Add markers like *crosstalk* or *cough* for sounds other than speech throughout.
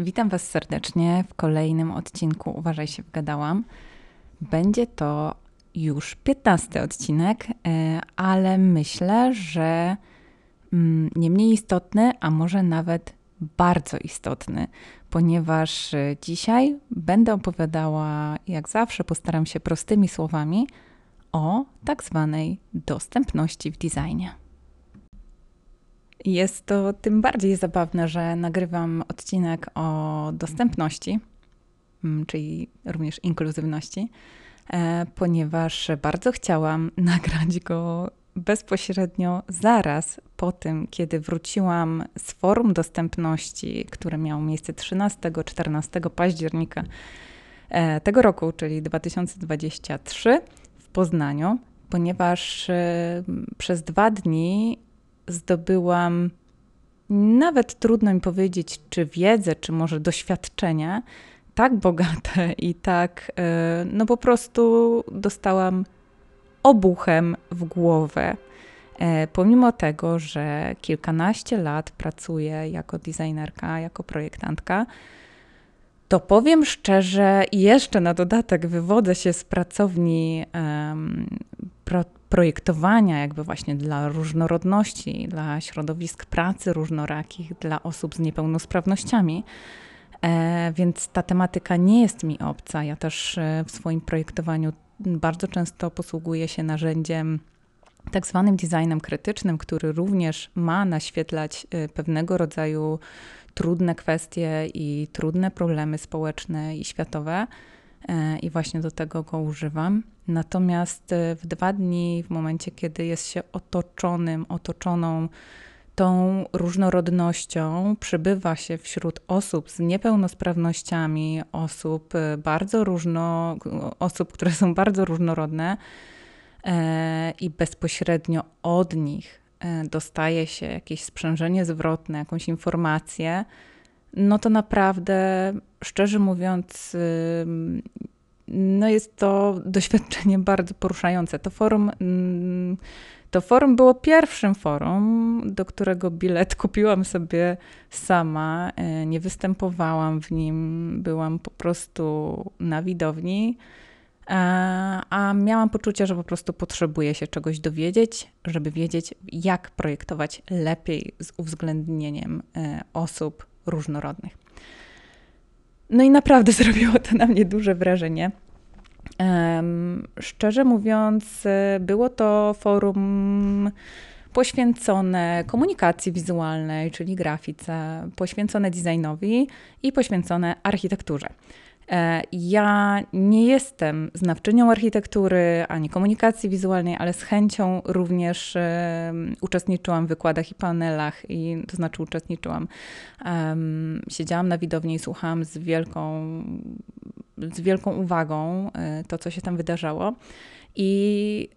Witam Was serdecznie w kolejnym odcinku Uważaj się, wgadałam. Będzie to już 15 odcinek, e, ale myślę, że mm, nie mniej istotny, a może nawet bardzo istotny, ponieważ e, dzisiaj będę opowiadała, jak zawsze, postaram się prostymi słowami o tak zwanej dostępności w designie. Jest to tym bardziej zabawne, że nagrywam odcinek o dostępności, mm, czyli również inkluzywności, e, ponieważ bardzo chciałam *laughs* nagrać go bezpośrednio zaraz po tym, kiedy wróciłam z forum dostępności, które miało miejsce 13-14 października e, tego roku, czyli 2023 w Poznaniu, ponieważ e, przez dwa dni zdobyłam nawet trudno mi powiedzieć, czy wiedzę, czy może doświadczenie, tak bogate i tak, e, no po prostu dostałam obuchem w głowę. E, pomimo tego, że kilkanaście lat pracuję jako designerka, jako projektantka, to powiem szczerze, jeszcze na dodatek wywodzę się z pracowni um, pro, projektowania, jakby właśnie dla różnorodności, dla środowisk pracy różnorakich, dla osób z niepełnosprawnościami. E, więc ta tematyka nie jest mi obca. Ja też e, w swoim projektowaniu bardzo często posługuję się narzędziem tak zwanym designem krytycznym, który również ma naświetlać e, pewnego rodzaju trudne kwestie i trudne problemy społeczne i światowe. E, I właśnie do tego go używam. Natomiast e, w dwa dni, w momencie, kiedy jest się otoczonym, otoczoną tą różnorodnością, przybywa się wśród osób z niepełnosprawnościami, osób bardzo różno, osób, które są bardzo różnorodne i bezpośrednio od nich E, dostaje się jakieś sprzężenie zwrotne, jakąś informację, no to naprawdę, szczerze mówiąc, no jest to *laughs* doświadczenie bardzo poruszające. To forum, mm, to forum było pierwszym forum, do którego bilet *laughs* kupiłam sobie sama. E, nie występowałam w nim, byłam po prostu na widowni. E, a miałam poczucie, że po prostu potrzebuję się czegoś dowiedzieć, żeby wiedzieć, jak projektować lepiej z uwzględnieniem e, osób różnorodnych. No i naprawdę *laughs* zrobiło to na mnie duże wrażenie. Szczerze mówiąc, e, było to forum poświęcone komunikacji wizualnej, czyli grafice, poświęcone designowi i poświęcone architekturze. E, ja nie jestem znawczynią architektury ani komunikacji wizualnej, ale z chęcią również uczestniczyłam w wykładach i panelach, i to znaczy uczestniczyłam. Siedziałam na widowni i słuchałam z wielką, z wielką uwagą e, to, co się tam wydarzało. I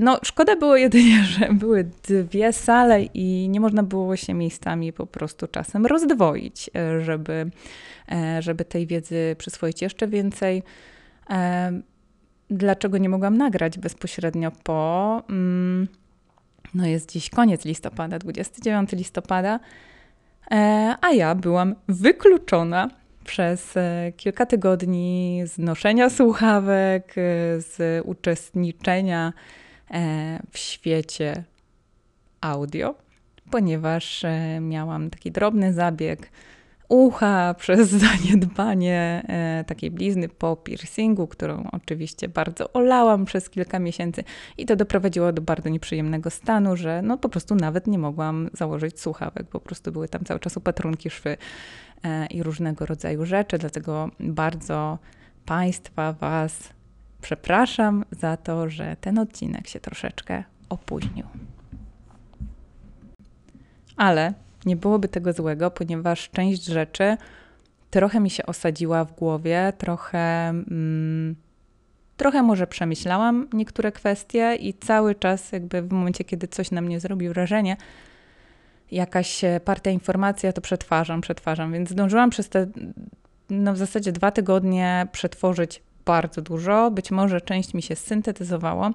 no, szkoda było jedynie, *laughs* że były dwie sale i nie można było się miejscami po prostu czasem rozdwoić, e, żeby, e, żeby tej wiedzy przyswoić jeszcze więcej. E, dlaczego nie mogłam nagrać bezpośrednio po? Mm, no, jest dziś koniec listopada, 29 listopada, a ja byłam wykluczona przez kilka tygodni z noszenia słuchawek, z uczestniczenia w świecie audio, ponieważ e, miałam taki drobny zabieg ucha przez *laughs* zaniedbanie e, takiej blizny po piercingu, którą oczywiście bardzo olałam przez kilka miesięcy. I to doprowadziło do bardzo nieprzyjemnego stanu, że no po prostu nawet nie mogłam założyć słuchawek, po prostu były tam cały czas opatrunki, szwy i różnego rodzaju rzeczy, dlatego bardzo Państwa, Was Przepraszam za to, że ten odcinek się troszeczkę opóźnił. Ale nie byłoby tego złego, ponieważ część rzeczy trochę mi się osadziła w głowie, trochę, mm, trochę może przemyślałam niektóre kwestie i cały czas, jakby w momencie, kiedy coś na mnie zrobi wrażenie, jakaś partia informacja, to przetwarzam, przetwarzam. Więc zdążyłam przez te no w zasadzie dwa tygodnie przetworzyć bardzo dużo. Być może część mi się syntetyzowało,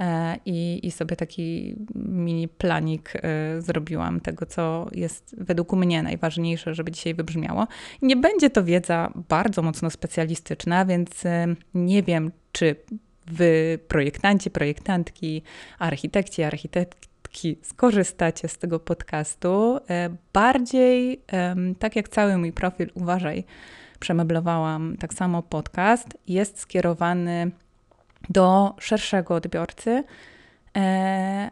E, I, I sobie taki mini planik e, zrobiłam tego, co jest według mnie najważniejsze, żeby dzisiaj wybrzmiało. Nie będzie to wiedza bardzo mocno specjalistyczna, więc e, nie wiem, czy wy, projektanci, projektantki, architekci, architektki, skorzystacie z tego podcastu. Bardziej, tak jak cały mój profil, uważaj, przemeblowałam, tak samo podcast jest skierowany do szerszego odbiorcy. E,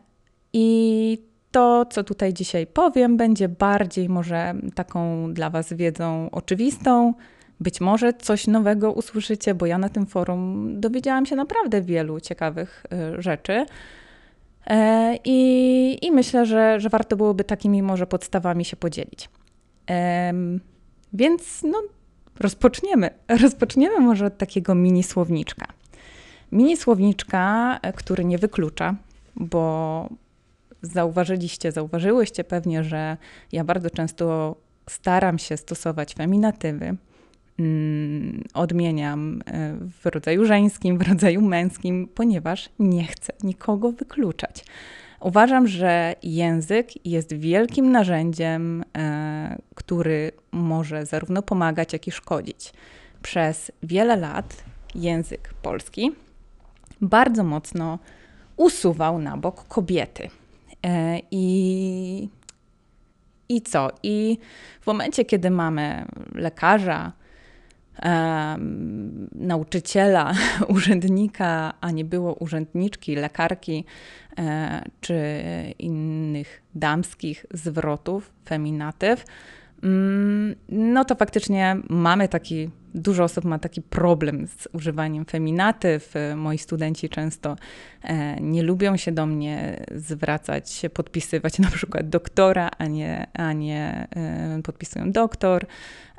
I to, co tutaj dzisiaj powiem, będzie bardziej może taką dla Was wiedzą oczywistą. Być może coś nowego usłyszycie, bo ja na tym forum dowiedziałam się naprawdę wielu ciekawych e, rzeczy. E, I, i myślę, że, że warto byłoby takimi może podstawami się podzielić. Więc no, rozpoczniemy. Rozpoczniemy może od takiego mini słowniczka. Mini słowniczka, e, który nie wyklucza, bo zauważyliście, zauważyłyście pewnie, że ja bardzo często staram się stosować feminatywy. Mm, odmieniam e, w rodzaju żeńskim, w rodzaju męskim, ponieważ nie chcę nikogo wykluczać. Uważam, że język jest wielkim narzędziem, e, który może zarówno pomagać, jak i szkodzić. Przez wiele lat język polski bardzo mocno usuwał na bok kobiety. E, I, i co? I w momencie, kiedy mamy lekarza, nauczyciela, *laughs* urzędnika, a nie było urzędniczki, lekarki e, czy innych damskich zwrotów, feminatyw, no to faktycznie mamy taki dużo osób ma taki problem z używaniem feminatyw. Moi studenci często e, nie lubią się do mnie zwracać, podpisywać na przykład doktora, a nie, a nie e, podpisują doktor,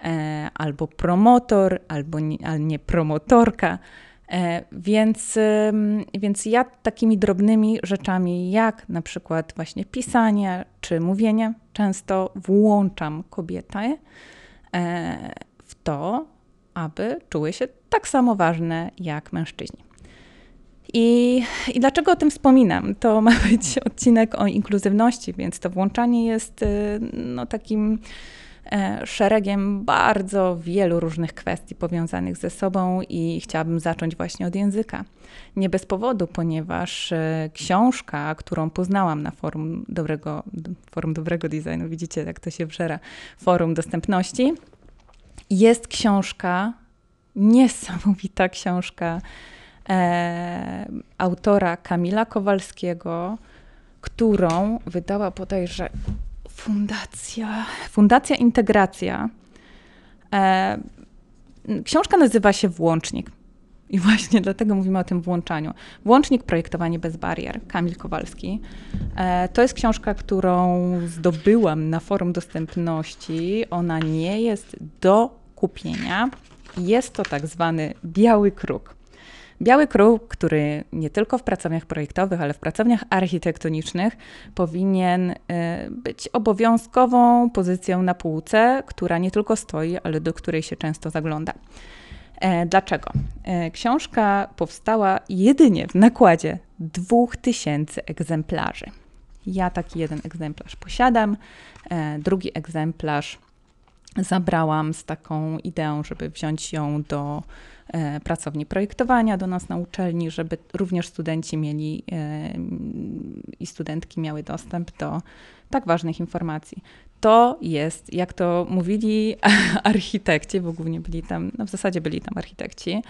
e, albo promotor, albo nie, a nie promotorka. Więc, więc ja takimi drobnymi rzeczami, jak na przykład właśnie pisanie czy mówienie, często włączam kobietę w to, aby czuły się tak samo ważne jak mężczyźni. I, I dlaczego o tym wspominam? To ma być *laughs* odcinek o inkluzywności, więc to włączanie jest y, no, takim e, szeregiem bardzo wielu różnych kwestii powiązanych ze sobą i chciałabym zacząć właśnie od języka. Nie bez powodu, ponieważ e, książka, którą poznałam na forum dobrego, forum dobrego designu, widzicie jak to się wżera, forum dostępności, jest książka, niesamowita książka e, autora Kamila Kowalskiego, którą wydała bodajże Fundacja, Fundacja Integracja. E, książka nazywa się Włącznik. I właśnie dlatego mówimy o tym włączaniu. Włącznik Projektowanie bez barier, Kamil Kowalski. E, to jest książka, którą zdobyłam na forum dostępności. Ona nie jest do kupienia. Jest to tak zwany biały kruk. Biały kruk, który nie tylko w pracowniach projektowych, ale w pracowniach architektonicznych powinien y, być obowiązkową pozycją na półce, która nie tylko stoi, ale do której się często zagląda. E, dlaczego? E, książka powstała jedynie w nakładzie 2000 egzemplarzy. Ja taki jeden egzemplarz posiadam, e, drugi egzemplarz zabrałam z taką ideą, żeby wziąć ją do pracowni projektowania do nas na uczelni, żeby również studenci mieli e, i studentki miały dostęp do tak ważnych informacji. To jest, jak to mówili *laughs* architekci, bo głównie byli tam, no w zasadzie byli tam architekci,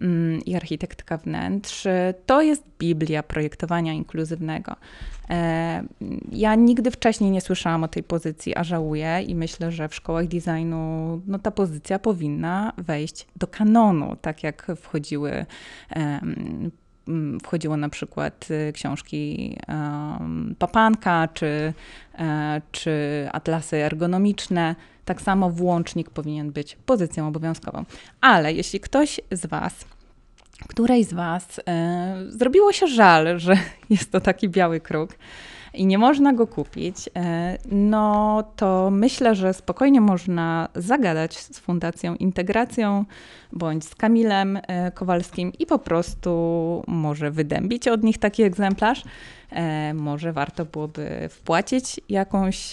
Mm, i architektka wnętrz. To jest Biblia projektowania inkluzywnego. E, ja nigdy wcześniej nie słyszałam o tej pozycji, a żałuję i myślę, że w szkołach designu no, ta pozycja powinna wejść do kanonu, tak jak wchodziły wchodziło na przykład y, książki Papanka czy, e, czy atlasy ergonomiczne. Tak samo włącznik powinien być pozycją obowiązkową. Ale jeśli ktoś z Was, której z Was e, zrobiło się żal, że *laughs* jest to taki biały kruk, i nie można go kupić, e, no to myślę, że spokojnie można zagadać z Fundacją Integracją bądź z Kamilem e, Kowalskim i po prostu może wydębić od nich taki egzemplarz. Może warto byłoby wpłacić jakąś,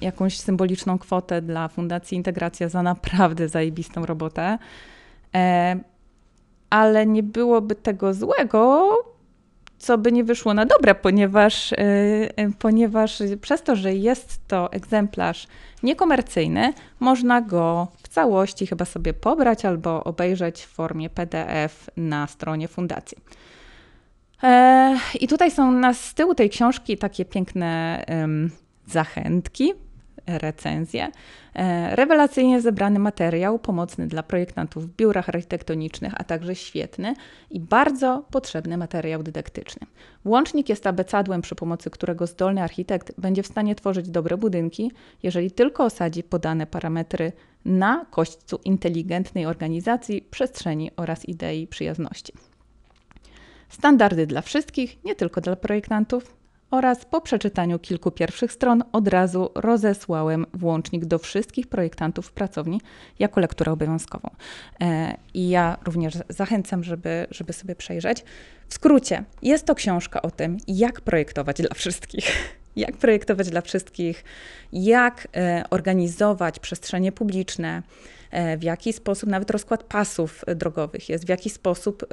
jakąś symboliczną kwotę dla Fundacji Integracja za naprawdę zajebistą robotę. Ale nie byłoby tego złego, co by nie wyszło na dobre, ponieważ, yy, ponieważ przez to, że jest to egzemplarz niekomercyjny, można go w całości chyba sobie pobrać albo obejrzeć w formie PDF na stronie fundacji. E, I tutaj są na z tyłu tej książki takie piękne zachętki recenzję. E, rewelacyjnie zebrany materiał pomocny dla projektantów w biurach architektonicznych, a także świetny i bardzo potrzebny materiał dydaktyczny. Łącznik jest abecadłem, przy pomocy którego zdolny architekt będzie w stanie tworzyć dobre budynki, jeżeli tylko osadzi podane parametry na kośćcu inteligentnej organizacji, przestrzeni oraz idei przyjazności. Standardy dla wszystkich, nie tylko dla projektantów, oraz po przeczytaniu kilku pierwszych stron od razu rozesłałem włącznik do wszystkich projektantów w pracowni jako lekturę obowiązkową. E, I ja również zachęcam, żeby, żeby sobie przejrzeć. W skrócie, jest to książka o tym, jak projektować dla wszystkich. *laughs* Jak projektować dla wszystkich, jak e, organizować przestrzenie publiczne, e, w jaki sposób, nawet rozkład pasów drogowych jest, w jaki sposób,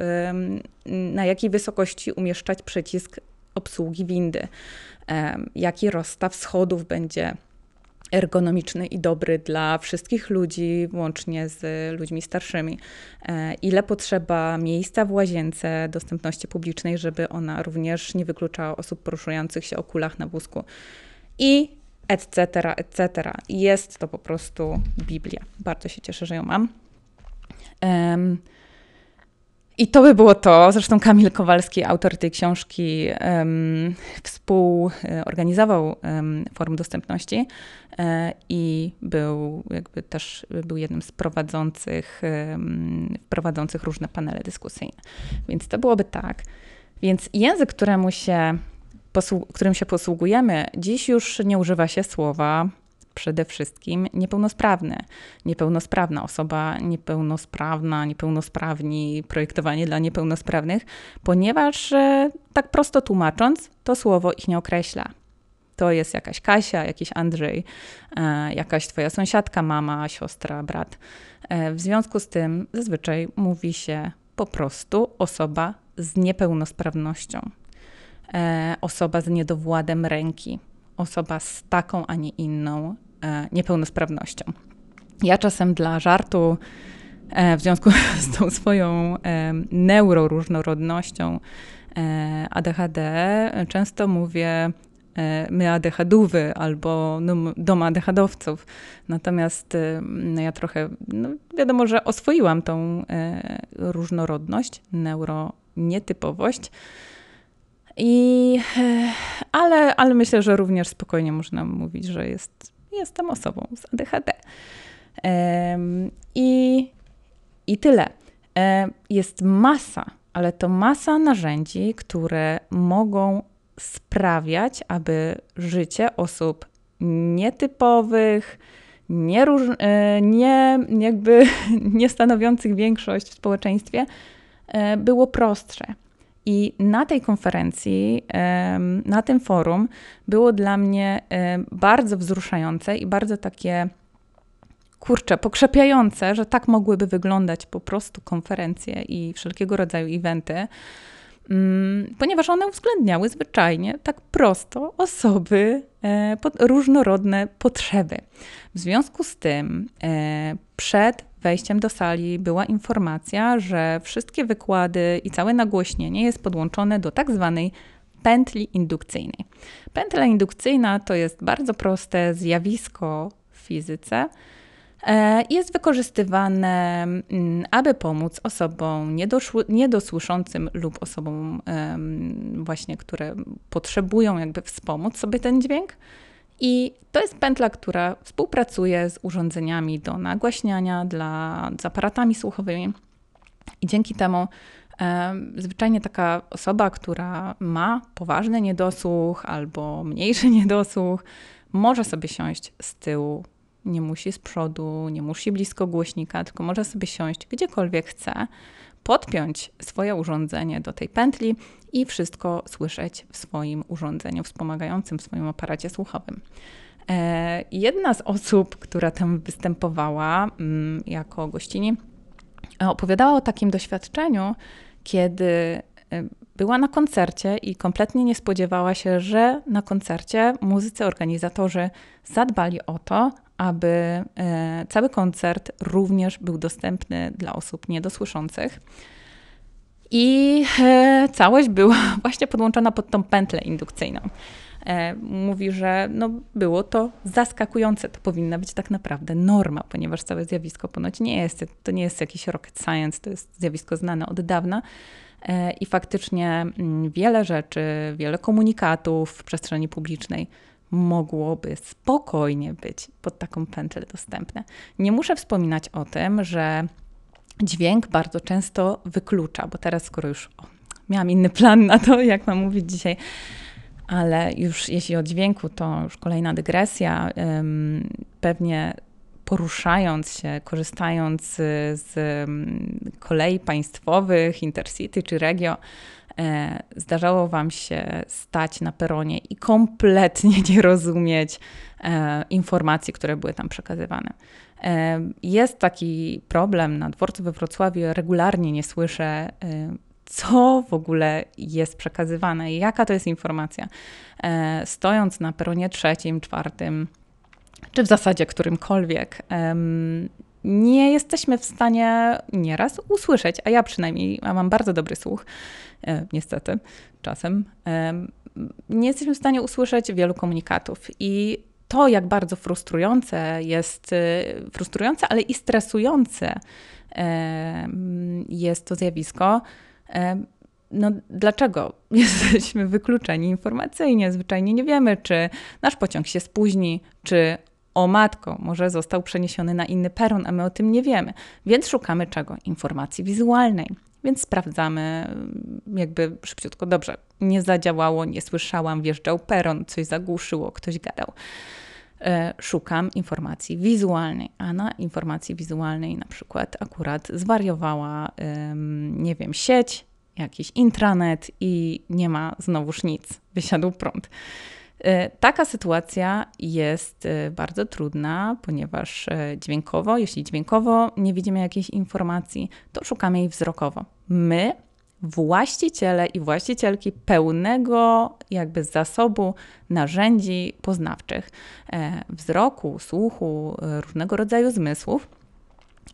na jakiej wysokości umieszczać przycisk obsługi windy, jaki rozstaw schodów będzie ergonomiczny i dobry dla wszystkich ludzi, łącznie z ludźmi starszymi. E, ile potrzeba miejsca w łazience dostępności publicznej, żeby ona również nie wykluczała osób poruszających się o kulach na wózku. I etc., etc. Jest to po prostu Biblia. Bardzo się cieszę, że ją mam. Um, i to by było to. Zresztą Kamil Kowalski, autor tej książki, um, współorganizował um, Forum Dostępności um, i był jakby też był jednym z prowadzących, um, prowadzących różne panele dyskusyjne. Więc to byłoby tak. Więc język, któremu się, którym się posługujemy, dziś już nie używa się słowa przede wszystkim niepełnosprawny. Niepełnosprawna osoba, niepełnosprawna, niepełnosprawni, projektowanie dla niepełnosprawnych, ponieważ e, tak prosto tłumacząc, to słowo ich nie określa. To jest jakaś Kasia, jakiś Andrzej, e, jakaś twoja sąsiadka, mama, siostra, brat. E, w związku z tym zazwyczaj mówi się po prostu osoba z niepełnosprawnością, osoba z niedowładem ręki, osoba z taką, a nie inną niepełnosprawnością. Ja czasem dla żartu, e, w związku *laughs* z tą swoją e, neuroróżnorodnością ADHD, często mówię my ADHDówy albo dom ADHDowców. Natomiast no, ja trochę, no, wiadomo, że oswoiłam tą różnorodność, neuronietypowość. I, ale, ale myślę, że również spokojnie można mówić, że jest jestem osobą z ADHD. I, i tyle. Jest masa, ale to masa narzędzi, które mogą sprawiać, aby życie osób nietypowych, nie, e, nie, jakby *laughs* nie stanowiących większość w społeczeństwie, e, było prostsze. I na tej konferencji, na tym forum było dla mnie bardzo wzruszające i bardzo takie kurcze, pokrzepiające, że tak mogłyby wyglądać po prostu konferencje i wszelkiego rodzaju eventy, mm, ponieważ one uwzględniały zwyczajnie tak prosto osoby, e, różnorodne potrzeby. W związku z tym e, przed wejściem do sali była informacja, że wszystkie wykłady i całe nagłośnienie jest podłączone do tak zwanej pętli indukcyjnej. Pętla indukcyjna to jest bardzo proste zjawisko w fizyce. E, jest wykorzystywane, mm, aby pomóc osobom niedosłyszącym lub osobom właśnie, które potrzebują jakby wspomóc sobie ten dźwięk i to jest pętla, która współpracuje z urządzeniami do nagłaśniania, dla, z aparatami słuchowymi. I dzięki temu Zwyczajnie taka osoba, która ma poważny niedosłuch albo mniejszy *laughs* niedosłuch, może sobie siąść z tyłu. Nie musi z przodu, nie musi blisko głośnika, tylko może sobie siąść gdziekolwiek chce, podpiąć swoje urządzenie do tej pętli i wszystko słyszeć w swoim urządzeniu wspomagającym, w swoim aparacie słuchowym. E, jedna z osób, która tam występowała mm, jako gościni, opowiadała o takim doświadczeniu, kiedy e, była na koncercie i kompletnie nie spodziewała się, że na koncercie muzycy, organizatorzy zadbali o to, aby e, cały koncert również był dostępny dla osób niedosłyszących. I całość była *laughs* właśnie podłączona pod tą pętlę indukcyjną. E, mówi, że no, było to zaskakujące. To powinna być tak naprawdę norma, ponieważ całe zjawisko ponoć nie jest, to nie jest jakiś rocket science, to jest zjawisko znane od dawna. E, I faktycznie mm, wiele rzeczy, wiele komunikatów w przestrzeni publicznej mogłoby spokojnie być pod taką pętlę dostępne. Nie muszę wspominać o tym, że dźwięk bardzo często wyklucza, bo teraz, skoro już o, miałam inny plan na to, jak mam mówić dzisiaj, ale już jeśli o dźwięku, to już kolejna dygresja. Pewnie poruszając się, korzystając z, kolei państwowych, Intercity czy Regio, zdarzało Wam się stać na peronie i kompletnie nie rozumieć e, informacji, które były tam przekazywane. E, jest taki problem na dworcu we Wrocławiu, regularnie nie słyszę co w ogóle jest przekazywane, jaka to jest informacja. E, stojąc na peronie trzecim, czwartym, czy w zasadzie którymkolwiek, nie jesteśmy w stanie nieraz usłyszeć, a ja przynajmniej mam bardzo dobry słuch, e, niestety, czasem, nie jesteśmy w stanie usłyszeć wielu komunikatów. I to, jak bardzo frustrujące jest, e, frustrujące, ale i stresujące jest to zjawisko, no dlaczego *laughs* jesteśmy wykluczeni informacyjnie? Zwyczajnie nie wiemy, czy nasz pociąg się spóźni, czy o matko, może został przeniesiony na inny peron, a my o tym nie wiemy. Więc szukamy czego? Informacji wizualnej. Więc sprawdzamy jakby szybciutko, dobrze, nie zadziałało, nie słyszałam, wjeżdżał peron, coś zagłuszyło, ktoś gadał. E, szukam informacji wizualnej, a na informacji wizualnej na przykład akurat zwariowała, nie wiem, sieć, jakiś intranet i nie ma znowuż nic, wysiadł prąd. E, taka sytuacja jest e, bardzo trudna, ponieważ dźwiękowo, jeśli dźwiękowo nie widzimy jakiejś informacji, to szukamy jej wzrokowo. My właściciele i właścicielki pełnego jakby zasobu narzędzi poznawczych, e, wzroku, słuchu, e, różnego rodzaju zmysłów.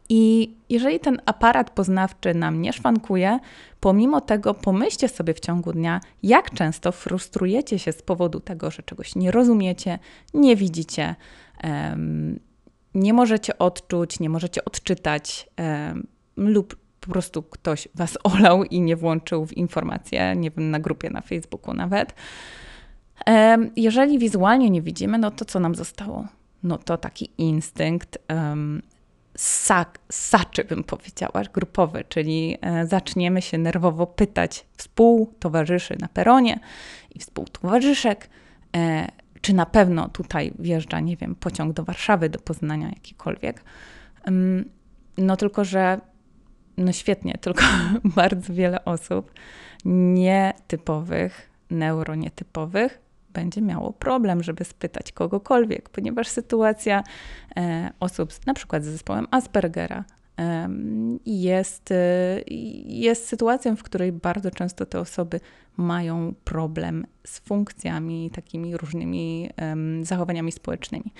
I jeżeli ten aparat poznawczy nam nie szwankuje, pomimo tego pomyślcie sobie w ciągu dnia, jak często frustrujecie się z powodu tego, że czegoś nie rozumiecie, nie widzicie, nie możecie odczuć, nie możecie odczytać lub po prostu ktoś was *laughs* olał i nie włączył w informacje, nie wiem, na grupie na Facebooku nawet. Jeżeli wizualnie nie widzimy, no to co nam zostało? No to taki instynkt um, sak, saczy, bym powiedziała, grupowy, czyli e, zaczniemy się nerwowo pytać współtowarzyszy na peronie i współtowarzyszek, e, czy na pewno tutaj wjeżdża, nie wiem, pociąg do Warszawy, do Poznania jakikolwiek. No tylko, że no świetnie, tylko *laughs* bardzo wiele osób nietypowych, neuronietypowych będzie miało problem, żeby spytać kogokolwiek, ponieważ sytuacja e, osób na przykład z zespołem Aspergera jest, e, jest sytuacją, w której bardzo często te osoby mają problem z funkcjami, takimi różnymi zachowaniami społecznymi.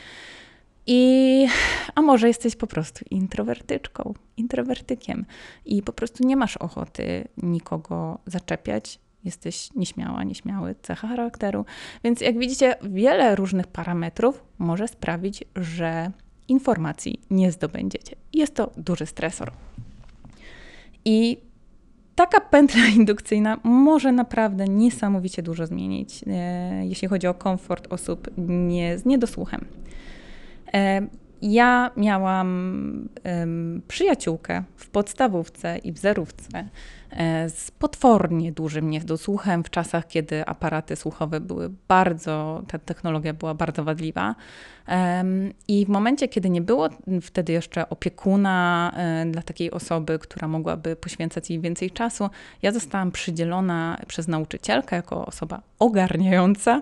I, a może jesteś po prostu introwertyczką, introwertykiem i po prostu nie masz ochoty nikogo zaczepiać. Jesteś nieśmiała, nieśmiały, cecha charakteru. Więc jak widzicie, wiele różnych parametrów może sprawić, że informacji nie zdobędziecie. Jest to duży stresor. I taka pętla *laughs* indukcyjna może naprawdę niesamowicie dużo zmienić, e, jeśli chodzi o komfort osób nie, z niedosłuchem. E, ja miałam przyjaciółkę w podstawówce i w zerówce e, z potwornie dużym niedosłuchem w czasach, kiedy aparaty słuchowe były bardzo, ta technologia była bardzo wadliwa. I w momencie, kiedy nie było wtedy jeszcze opiekuna e, dla takiej osoby, która mogłaby poświęcać jej więcej czasu, ja zostałam przydzielona przez nauczycielkę jako osoba ogarniająca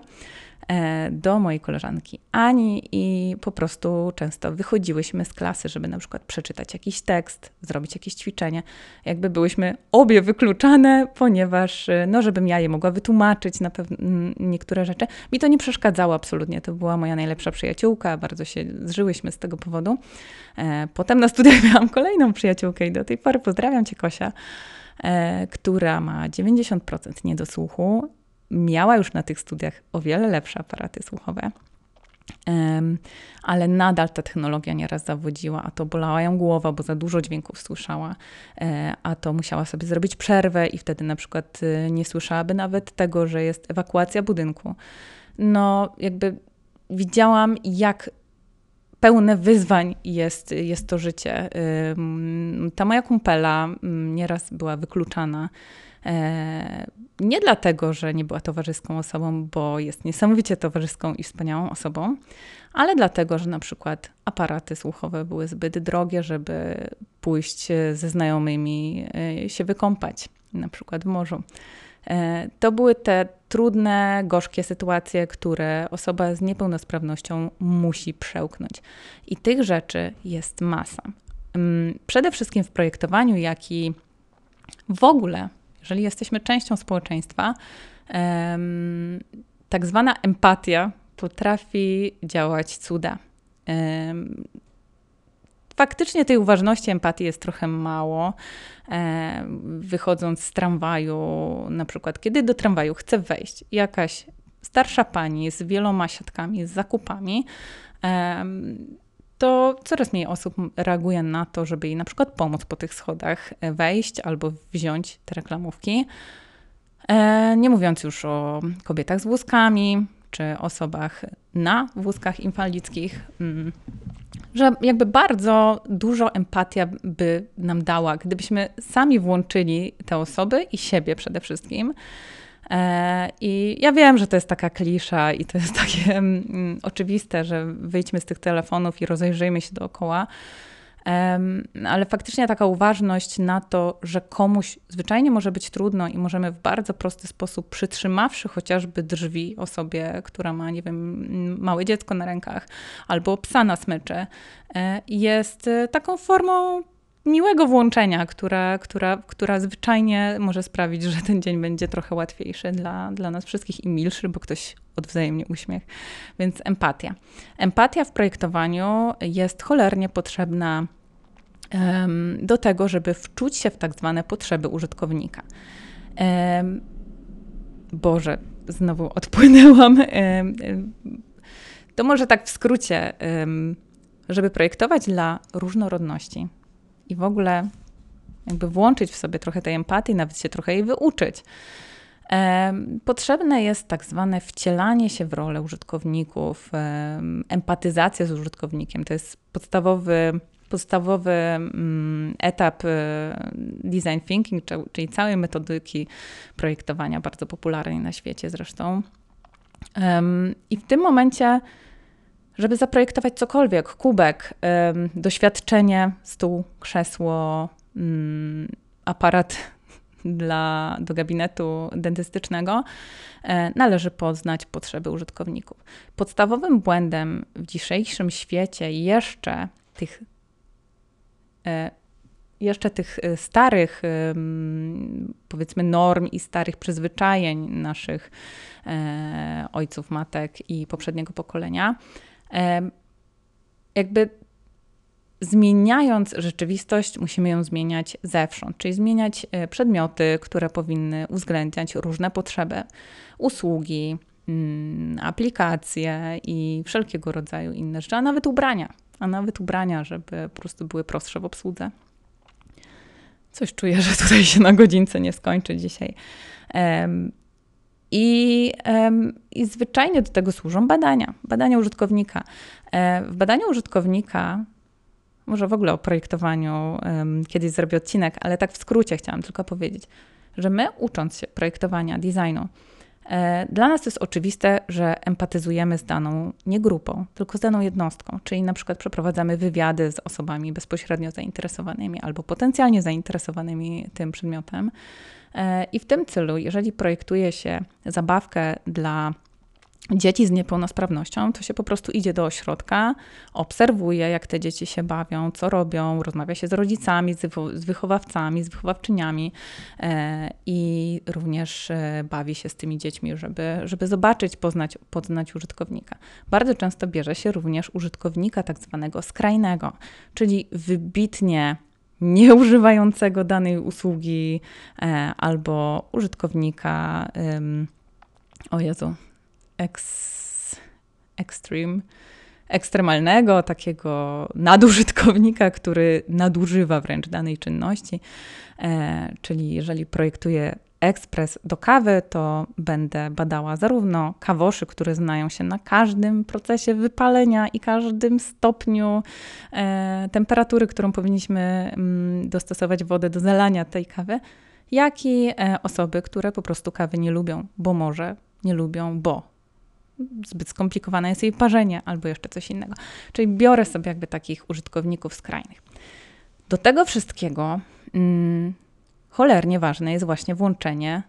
do mojej koleżanki Ani i po prostu często wychodziłyśmy z klasy, żeby na przykład przeczytać jakiś tekst, zrobić jakieś ćwiczenie. Jakby byłyśmy obie wykluczane, ponieważ, e, no, żebym ja je mogła wytłumaczyć na pewne niektóre rzeczy. Mi to nie przeszkadzało absolutnie. To była moja najlepsza przyjaciółka, bardzo się zżyłyśmy z tego powodu. E, potem na studiach *laughs* miałam kolejną przyjaciółkę i do tej pory pozdrawiam Cię, Kosia która ma 90% niedosłuchu miała już na tych studiach o wiele lepsze aparaty słuchowe. Ale nadal ta technologia nieraz zawodziła, a to bolała ją głowa, bo za dużo dźwięków słyszała, e, a to musiała sobie zrobić przerwę i wtedy na przykład e, nie słyszałaby nawet tego, że jest ewakuacja budynku. No, jakby widziałam, jak pełne wyzwań jest, jest to życie. Ta moja kumpela nieraz była wykluczana nie dlatego, że nie była towarzyską osobą, bo jest niesamowicie towarzyską i wspaniałą osobą, ale dlatego, że na przykład aparaty słuchowe były zbyt drogie, żeby pójść ze znajomymi e, się wykąpać, na przykład w morzu. E, to były te trudne, gorzkie sytuacje, które osoba z niepełnosprawnością musi przełknąć. I tych rzeczy jest masa. Mm, przede wszystkim w projektowaniu, jak i w ogóle jeżeli jesteśmy częścią społeczeństwa, tak zwana empatia potrafi działać cuda. Faktycznie tej uważności, empatii jest trochę mało. Wychodząc z tramwaju, na przykład, kiedy do tramwaju chce wejść jakaś starsza pani z wieloma siatkami, z zakupami, to coraz mniej osób reaguje na to, żeby jej na przykład pomóc po tych schodach e, wejść albo wziąć te reklamówki. E, nie mówiąc już o kobietach z wózkami czy osobach na wózkach inwalidzkich, mm, że jakby bardzo dużo empatia by nam dała, gdybyśmy sami włączyli te osoby i siebie przede wszystkim I ja wiem, że to jest taka klisza i to jest *laughs* takie mm, oczywiste, że wyjdźmy z tych telefonów i rozejrzyjmy się dookoła. ale faktycznie taka uważność na to, że komuś zwyczajnie może być trudno i możemy w bardzo prosty sposób, przytrzymawszy chociażby drzwi osobie, która ma, nie wiem, małe dziecko na rękach albo psa na smyczy, e, jest e, taką formą miłego włączenia, która, która, która zwyczajnie może sprawić, że ten dzień będzie trochę łatwiejszy dla, dla nas wszystkich i milszy, bo ktoś odwzajemni uśmiech. Więc empatia. Empatia w projektowaniu jest cholernie potrzebna um, do tego, żeby wczuć się w tak zwane potrzeby użytkownika. Um, Boże, znowu odpłynęłam. Um, to może tak w skrócie, żeby projektować dla różnorodności, i w ogóle jakby włączyć w sobie trochę tej empatii, nawet się trochę jej wyuczyć. Potrzebne jest tak zwane wcielanie się w rolę użytkowników, empatyzacja z użytkownikiem. To jest podstawowy, podstawowy mm, etap e, design thinking, czyli całej metodyki projektowania, bardzo popularnej na świecie zresztą. I w tym momencie żeby zaprojektować cokolwiek, kubek, doświadczenie, stół, krzesło, mm, aparat *laughs* dla, do gabinetu dentystycznego, e, należy poznać potrzeby użytkowników. Podstawowym błędem w dzisiejszym świecie jeszcze tych e, jeszcze tych e, starych, powiedzmy, norm i starych przyzwyczajeń naszych ojców, matek i poprzedniego pokolenia jakby zmieniając rzeczywistość, musimy ją zmieniać zewsząd, czyli zmieniać e, przedmioty, które powinny uwzględniać różne potrzeby, usługi, mm, aplikacje i wszelkiego rodzaju inne rzeczy, a nawet ubrania, a nawet ubrania, żeby po prostu były prostsze w obsłudze. Coś czuję, że tutaj się na godzince nie skończy dzisiaj. I, I zwyczajnie do tego służą badania, badania użytkownika. E, w badaniu użytkownika, może w ogóle o projektowaniu kiedyś zrobię odcinek, ale tak w skrócie chciałam tylko powiedzieć, że my ucząc się projektowania, designu, e, dla nas jest oczywiste, że empatyzujemy z daną nie grupą, tylko z daną jednostką, czyli na przykład przeprowadzamy wywiady z osobami bezpośrednio zainteresowanymi albo potencjalnie zainteresowanymi tym przedmiotem. E, I w tym celu, jeżeli projektuje się zabawkę dla dzieci z niepełnosprawnością, to się po prostu idzie do ośrodka, obserwuje, jak te dzieci się bawią, co robią, rozmawia się z rodzicami, z wychowawcami, z wychowawczyniami e, i również e, bawi się z tymi dziećmi, żeby, żeby zobaczyć, poznać, poznać użytkownika. Bardzo często bierze się również użytkownika tak zwanego skrajnego, czyli wybitnie nieużywającego danej usługi e, albo użytkownika, o Jezu, ex, extreme, ekstremalnego, takiego nadużytkownika, który nadużywa wręcz danej czynności. E, czyli jeżeli projektuję ekspres do kawy, to będę badała zarówno kawoszy, które znają się na każdym procesie wypalenia i każdym stopniu e, temperatury, którą powinniśmy mm, dostosować wodę do zalania tej kawy, jak i e, osoby, które po prostu kawy nie lubią, bo może nie lubią, bo zbyt skomplikowane jest jej parzenie albo jeszcze coś innego. Czyli biorę sobie jakby takich użytkowników skrajnych. Do tego wszystkiego mm, cholernie ważne jest właśnie włączenie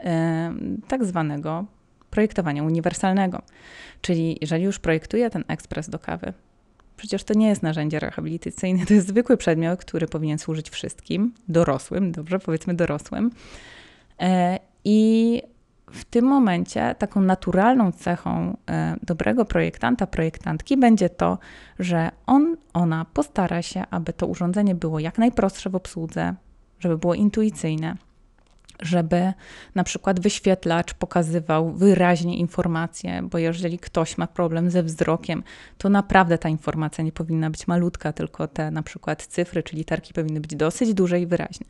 y, tak zwanego projektowania uniwersalnego. Czyli jeżeli już projektuję ten ekspres do kawy, przecież to nie jest narzędzie rehabilitacyjne, to jest zwykły przedmiot, który powinien służyć wszystkim, dorosłym, dobrze, powiedzmy dorosłym. Y, I w tym momencie taką naturalną cechą e, dobrego projektanta, projektantki będzie to, że on, ona postara się, aby to urządzenie było jak najprostsze w obsłudze, żeby było intuicyjne, żeby na przykład wyświetlacz pokazywał wyraźnie informacje, bo jeżeli ktoś ma problem ze wzrokiem, to naprawdę ta informacja nie powinna być malutka, tylko te na przykład cyfry czy literki powinny być dosyć duże i wyraźne.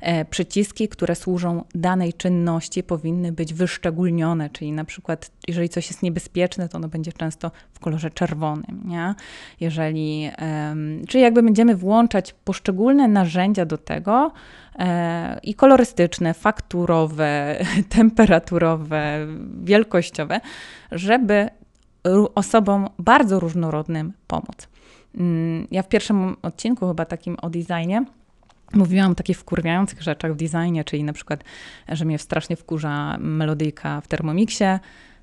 E, przyciski, które służą danej czynności, powinny być wyszczególnione, czyli na przykład, jeżeli coś jest niebezpieczne, to ono będzie często w kolorze czerwonym. Nie? Jeżeli, czyli jakby będziemy włączać poszczególne narzędzia do tego, e, i kolorystyczne, fakturowe, *laughs* temperaturowe, wielkościowe, żeby osobom bardzo różnorodnym pomóc. Mm, ja w pierwszym odcinku, chyba takim o designie, Mówiłam o takich wkurwiających rzeczach w designie, czyli na przykład, że mnie strasznie wkurza melodyjka w Thermomixie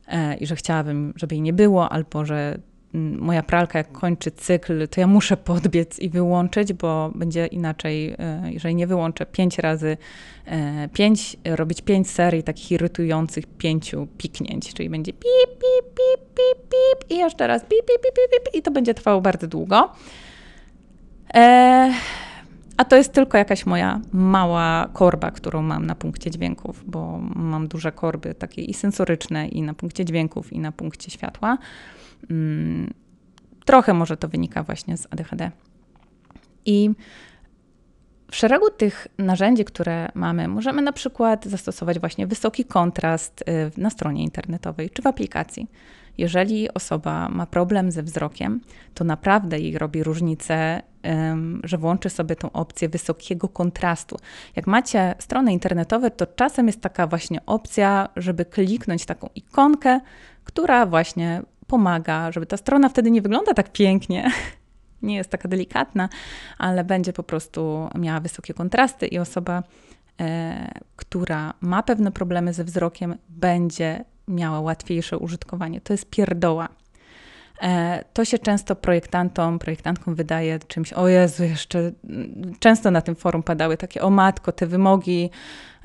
e, i że chciałabym, żeby jej nie było, albo że moja pralka jak kończy cykl, to ja muszę podbiec i wyłączyć, bo będzie inaczej, e, jeżeli nie wyłączę pięć razy, e, pięć, robić pięć serii takich irytujących pięciu piknięć, czyli będzie pip, pip, pip, pip, pip i jeszcze raz pip, pip, pip, pip, i to będzie trwało bardzo długo. A to jest tylko jakaś moja mała korba, którą mam na punkcie dźwięków, bo mam duże korby takie i sensoryczne, i na punkcie dźwięków, i na punkcie światła. Mm, trochę może to wynika właśnie z ADHD. I w szeregu tych narzędzi, które mamy, możemy na przykład zastosować właśnie wysoki kontrast y, na stronie internetowej czy w aplikacji. Jeżeli osoba ma problem ze wzrokiem, to naprawdę jej robi różnicę, że włączy sobie tą opcję wysokiego kontrastu. Jak macie strony internetowe, to czasem jest taka właśnie opcja, żeby kliknąć taką ikonkę, która właśnie pomaga, żeby ta strona wtedy nie wygląda tak pięknie, *laughs* nie jest taka delikatna, ale będzie po prostu miała wysokie kontrasty i osoba, e, która ma pewne problemy ze wzrokiem, będzie miała łatwiejsze użytkowanie. To jest pierdoła. E, to się często projektantom, projektantkom wydaje czymś, o Jezu, jeszcze często na tym forum padały takie, o matko, te wymogi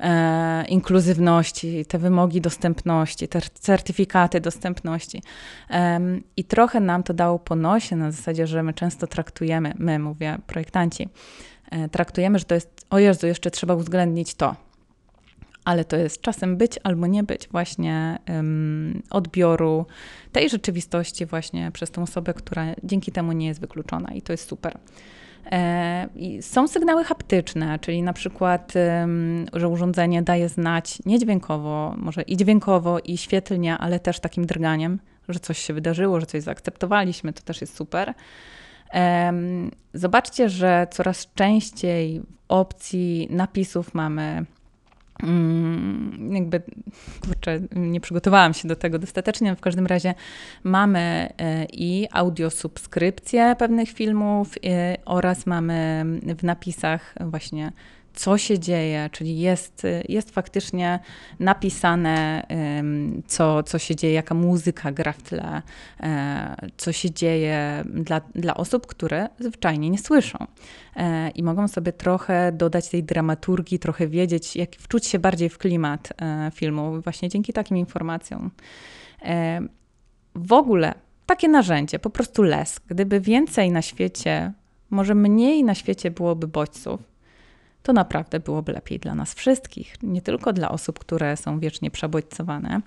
e, inkluzywności, te wymogi dostępności, te certyfikaty dostępności. E, I trochę nam to dało po nosie na zasadzie, że my często traktujemy, my mówię, projektanci, e, traktujemy, że to jest, o Jezu, jeszcze trzeba uwzględnić to ale to jest czasem być albo nie być właśnie odbioru tej rzeczywistości właśnie przez tą osobę, która dzięki temu nie jest wykluczona i to jest super. Są sygnały haptyczne, czyli na przykład, że urządzenie daje znać nie dźwiękowo, może i dźwiękowo, i świetlnie, ale też takim drganiem, że coś się wydarzyło, że coś zaakceptowaliśmy, to też jest super. Zobaczcie, że coraz częściej opcji napisów mamy jakby, kurczę, nie przygotowałam się do tego dostatecznie, w każdym razie mamy e, i audiosubskrypcję pewnych filmów e, oraz mamy w napisach właśnie co się dzieje, czyli jest, jest faktycznie napisane, co, co się dzieje, jaka muzyka gra w tle, e, co się dzieje dla, dla osób, które zwyczajnie nie słyszą. E, I mogą sobie trochę dodać tej dramaturgii, trochę wiedzieć, jak wczuć się bardziej w klimat e, filmu, właśnie dzięki takim informacjom. W ogóle takie narzędzie, po prostu les. Gdyby więcej na świecie, może mniej na świecie byłoby bodźców, to naprawdę byłoby lepiej dla nas wszystkich, nie tylko dla osób, które są wiecznie przebodźcowane.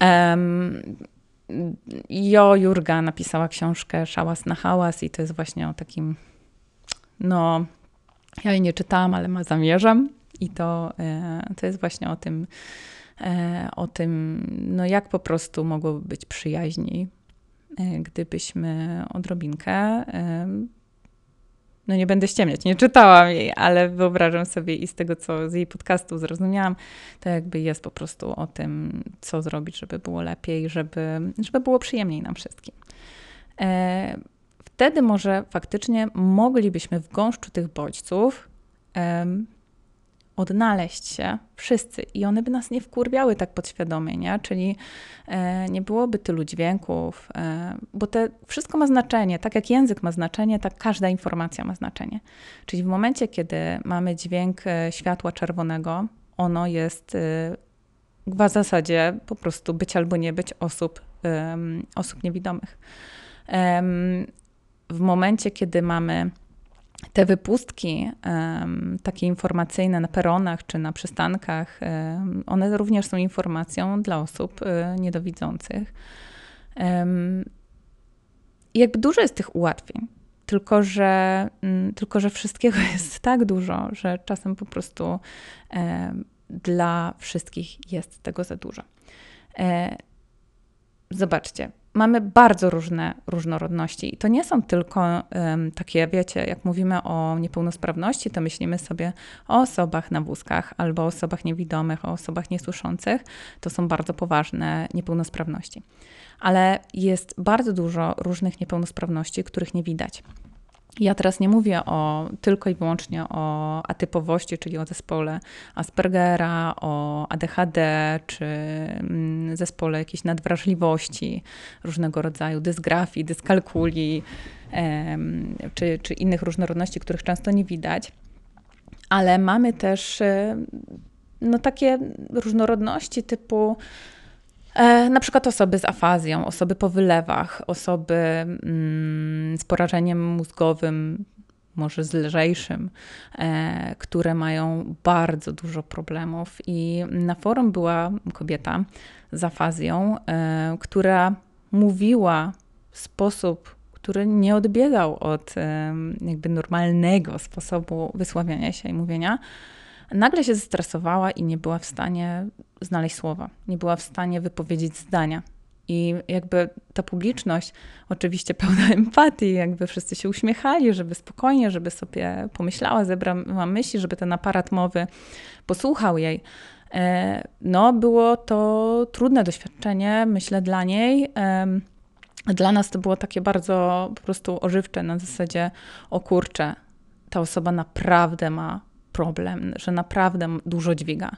Um, jo Jurga napisała książkę Szałas na hałas i to jest właśnie o takim, no, ja jej nie czytałam, ale ma zamierzam i to, e, to jest właśnie o tym, e, o tym, no jak po prostu mogłoby być przyjaźni, e, gdybyśmy odrobinkę no nie będę ściemniać, nie czytałam jej, ale wyobrażam sobie i z tego, co z jej podcastu zrozumiałam, to jakby jest po prostu o tym, co zrobić, żeby było lepiej, żeby, żeby było przyjemniej nam wszystkim. E, wtedy może faktycznie moglibyśmy w gąszczu tych bodźców odnaleźć się wszyscy i one by nas nie wkurwiały tak podświadomie, nie? Czyli e, nie byłoby tylu dźwięków, e, bo to wszystko ma znaczenie. Tak jak język ma znaczenie, tak każda informacja ma znaczenie. Czyli w momencie, kiedy mamy dźwięk e, światła czerwonego, ono jest e, w zasadzie po prostu być albo nie być osób, osób niewidomych. w momencie, kiedy mamy te wypustki takie informacyjne na peronach czy na przystankach, one również są informacją dla osób um, niedowidzących. Jakby dużo jest tych ułatwień, tylko że, mm, tylko że wszystkiego *laughs* jest tak dużo, że czasem po prostu dla wszystkich jest tego za dużo. E, zobaczcie, mamy bardzo różne różnorodności. I to nie są tylko um, takie, wiecie, jak mówimy o niepełnosprawności, to myślimy sobie o osobach na wózkach albo o osobach niewidomych, o osobach niesłyszących. To są bardzo poważne niepełnosprawności. Ale jest bardzo dużo różnych niepełnosprawności, których nie widać. Ja teraz nie mówię o, tylko i wyłącznie o atypowości, czyli o zespole Aspergera, o ADHD, czy mm, zespole jakiejś nadwrażliwości, różnego rodzaju dysgrafii, dyskalkuli, czy, czy innych różnorodności, których często nie widać. Ale mamy też no, takie różnorodności typu na przykład osoby z afazją, osoby po wylewach, osoby mm, z porażeniem mózgowym, może z lżejszym, e, które mają bardzo dużo problemów. I na forum była kobieta z afazją, e, która mówiła w sposób, który nie odbiegał od jakby normalnego sposobu wysławiania się i mówienia nagle się zestresowała i nie była w stanie znaleźć słowa, nie była w stanie wypowiedzieć zdania. I jakby ta publiczność, oczywiście pełna *laughs* empatii, jakby wszyscy się uśmiechali, żeby spokojnie, żeby sobie pomyślała, zebrała myśli, żeby ten aparat mowy posłuchał jej. E, no, było to trudne doświadczenie, myślę, dla niej. Dla nas to było takie bardzo po prostu ożywcze na zasadzie, o kurczę, ta osoba naprawdę ma problem, że naprawdę dużo dźwiga,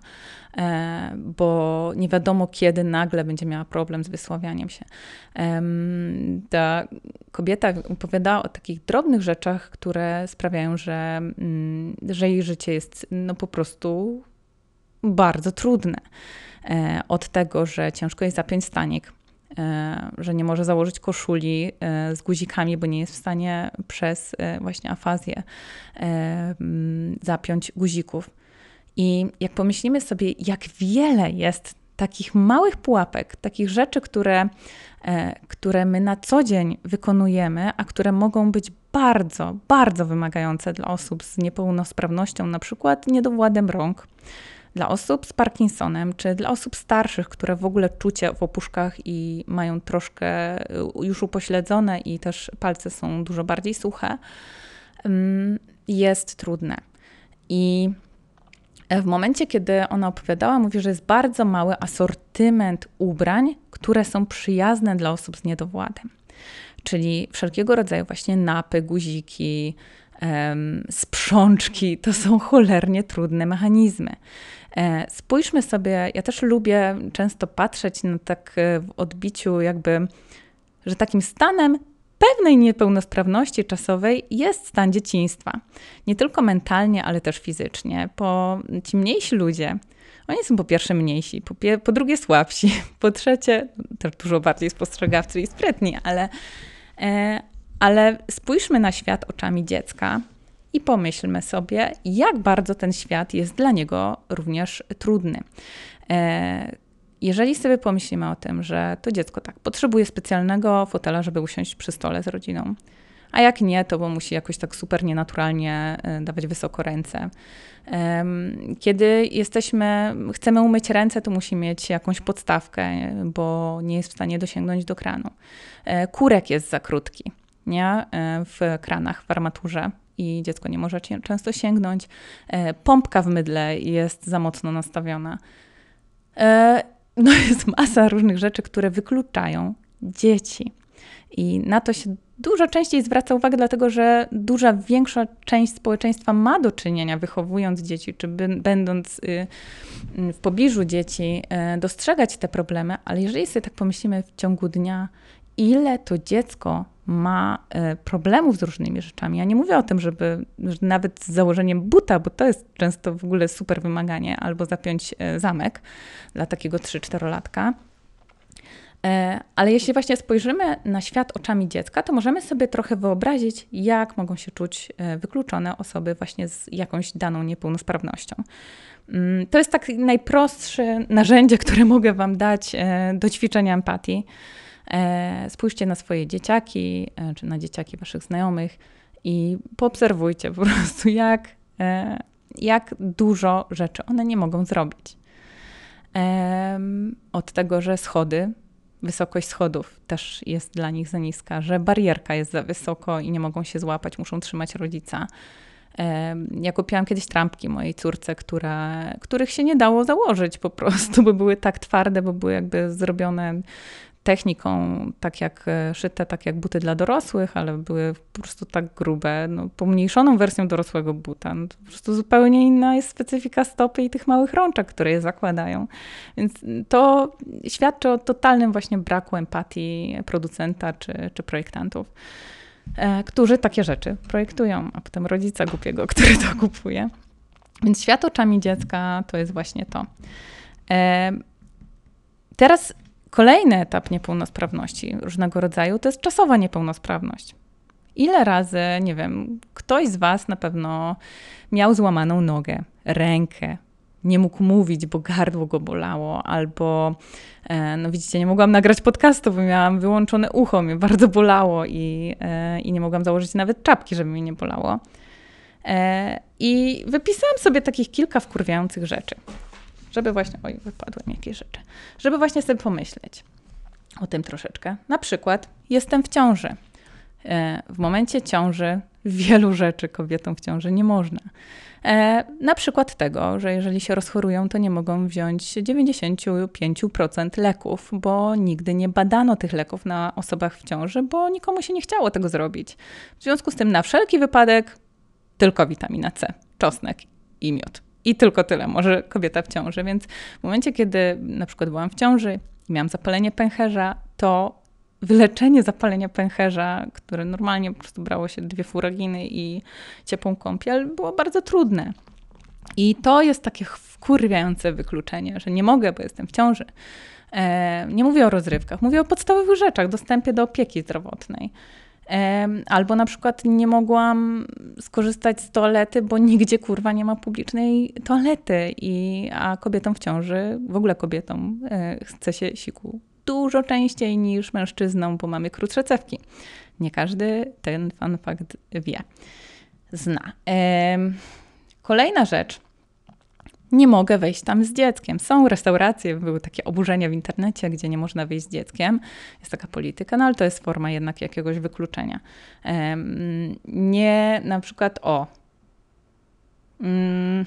e, bo nie wiadomo kiedy nagle będzie miała problem z wysławianiem się. Ta kobieta opowiadała o takich drobnych rzeczach, które sprawiają, że, mm, że jej życie jest no po prostu bardzo trudne. E, od tego, że ciężko jest zapiąć stanik, że nie może założyć koszuli e, z guzikami, bo nie jest w stanie przez e, właśnie afazję zapiąć guzików. I jak pomyślimy sobie, jak wiele jest takich małych pułapek, takich rzeczy, które, które my na co dzień wykonujemy, a które mogą być bardzo, bardzo wymagające dla osób z niepełnosprawnością, na przykład niedowładem rąk, dla osób z Parkinsonem, czy dla osób starszych, które w ogóle czucie w opuszkach i mają troszkę y, już upośledzone i też palce są dużo bardziej suche, mm, jest trudne. I w momencie, kiedy ona opowiadała, mówi, że jest bardzo mały asortyment ubrań, które są przyjazne dla osób z niedowładem. Czyli wszelkiego rodzaju właśnie napy, guziki, sprzączki to są cholernie trudne mechanizmy. E, spójrzmy sobie, ja też lubię często patrzeć na tak e, w odbiciu, jakby, że takim stanem pewnej niepełnosprawności czasowej jest stan dzieciństwa. Nie tylko mentalnie, ale też fizycznie. Po, ci mniejsi ludzie, oni są po pierwsze mniejsi, po, pie, po drugie słabsi, *laughs* po trzecie też dużo bardziej spostrzegawczy i sprytni, ale, e, ale spójrzmy na świat oczami dziecka i pomyślmy sobie, jak bardzo ten świat jest dla niego również trudny. E, jeżeli sobie pomyślimy o tym, że to dziecko tak potrzebuje specjalnego fotela, żeby usiąść przy stole z rodziną, a jak nie, to bo musi jakoś tak super nienaturalnie e, dawać wysoko ręce. Kiedy jesteśmy, chcemy umyć ręce, to musi mieć jakąś podstawkę, bo nie jest w stanie dosięgnąć do kranu. E, kurek jest za krótki nie? w kranach, w armaturze i dziecko nie może często sięgnąć. E, pompka w mydle jest za mocno nastawiona. E, no *laughs* jest masa różnych rzeczy, które wykluczają dzieci. I na to się dużo częściej zwraca uwagę, dlatego że duża, większa część społeczeństwa ma do czynienia, wychowując dzieci, czy będąc y, w pobliżu dzieci, e, dostrzegać te problemy, ale jeżeli sobie tak pomyślimy w ciągu dnia, ile to dziecko ma e, problemów z różnymi rzeczami. Ja nie mówię o tym, żeby że nawet z założeniem buta, bo to jest często w ogóle super wymaganie, albo zapiąć e, zamek dla takiego 3-4-latka. E, ale jeśli właśnie spojrzymy na świat oczami dziecka, to możemy sobie trochę wyobrazić, jak mogą się czuć wykluczone osoby właśnie z jakąś daną niepełnosprawnością. Mm, to jest tak najprostsze narzędzie, które mogę Wam dać do ćwiczenia empatii. E, spójrzcie na swoje dzieciaki, e, czy na dzieciaki waszych znajomych i poobserwujcie po *laughs* prostu, jak, e, jak dużo rzeczy one nie mogą zrobić. Od tego, że schody, wysokość schodów też jest dla nich za niska, że barierka jest za wysoko i nie mogą się złapać, muszą trzymać rodzica. Ja kupiłam kiedyś trampki mojej córce, która, których się nie dało założyć po prostu, bo były tak twarde, bo były jakby zrobione techniką, tak jak e, szyte, tak jak buty dla dorosłych, ale były po prostu tak grube, no, pomniejszoną wersją dorosłego buta. No, po prostu zupełnie inna jest specyfika stopy i tych małych rączek, które je zakładają. Więc to świadczy o totalnym właśnie braku empatii producenta czy, czy projektantów, e, którzy takie rzeczy projektują, a potem rodzica głupiego, *laughs* który to kupuje. Więc świat oczami dziecka to jest właśnie to. E, teraz Kolejny etap niepełnosprawności różnego rodzaju to jest czasowa niepełnosprawność. Ile razy, nie wiem, ktoś z Was na pewno miał złamaną nogę, rękę, nie mógł mówić, bo gardło go bolało, albo, e, no widzicie, nie mogłam nagrać podcastu, bo miałam wyłączone ucho, mnie bardzo bolało i, e, i nie mogłam założyć nawet czapki, żeby mnie nie bolało. E, I wypisałam sobie takich kilka wkurwiających rzeczy żeby właśnie, oj, wypadły mi jakieś rzeczy, żeby właśnie sobie pomyśleć o tym troszeczkę. Na przykład, jestem w ciąży. E, w momencie ciąży wielu rzeczy kobietom w ciąży nie można. E, na przykład tego, że jeżeli się rozchorują, to nie mogą wziąć 95% leków, bo nigdy nie badano tych leków na osobach w ciąży, bo nikomu się nie chciało tego zrobić. W związku z tym, na wszelki wypadek, tylko witamina C, czosnek i miód. I tylko tyle, może kobieta w ciąży. Więc w momencie, kiedy na przykład byłam w ciąży i miałam zapalenie pęcherza, to wyleczenie zapalenia pęcherza, które normalnie po prostu brało się dwie furaginy i ciepłą kąpiel, było bardzo trudne. I to jest takie wkurwiające wykluczenie, że nie mogę, bo jestem w ciąży. E, nie mówię o rozrywkach, mówię o podstawowych rzeczach, dostępie do opieki zdrowotnej. Albo na przykład nie mogłam skorzystać z toalety, bo nigdzie kurwa nie ma publicznej toalety. I, a kobietom w ciąży, w ogóle kobietom, e, chce się siku dużo częściej niż mężczyznom, bo mamy krótsze cewki. Nie każdy ten fun fact wie, zna. Kolejna rzecz. Nie mogę wejść tam z dzieckiem. Są restauracje, były takie oburzenia w internecie, gdzie nie można wyjść z dzieckiem. Jest taka polityka, no ale to jest forma jednak jakiegoś wykluczenia. Nie na przykład o. Mm,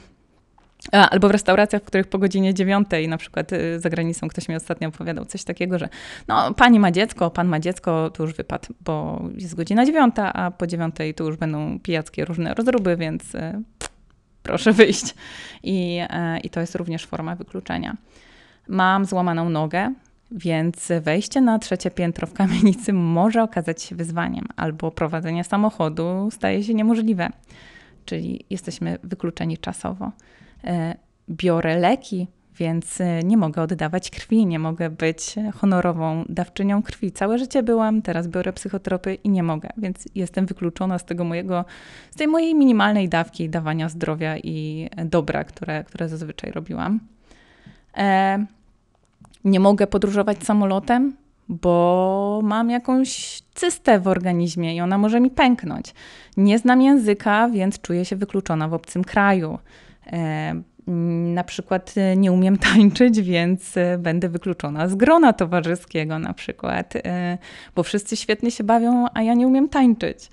albo w restauracjach, w których po godzinie dziewiątej, na przykład y, za granicą, ktoś mi ostatnio opowiadał coś takiego, że no, pani ma dziecko, pan ma dziecko, to już wypadł, bo jest godzina dziewiąta, a po dziewiątej to już będą pijackie różne rozruby, więc y, proszę wyjść. I, y, I to jest również forma wykluczenia. Mam złamaną nogę, więc wejście na trzecie piętro w kamienicy może okazać się wyzwaniem, albo prowadzenie samochodu staje się niemożliwe, czyli jesteśmy wykluczeni czasowo. E, biorę leki, więc e, nie mogę oddawać krwi, nie mogę być honorową dawczynią krwi. Całe życie byłam, teraz biorę psychotropy i nie mogę, więc jestem wykluczona z tego mojego, z tej mojej minimalnej dawki dawania zdrowia i dobra, które, które zazwyczaj robiłam. E, nie mogę podróżować samolotem, bo mam jakąś cystę w organizmie i ona może mi pęknąć. Nie znam języka, więc czuję się wykluczona w obcym kraju. E, na przykład e, nie umiem *laughs* tańczyć, więc e, będę wykluczona z grona towarzyskiego na przykład, bo wszyscy świetnie się bawią, a ja nie umiem tańczyć,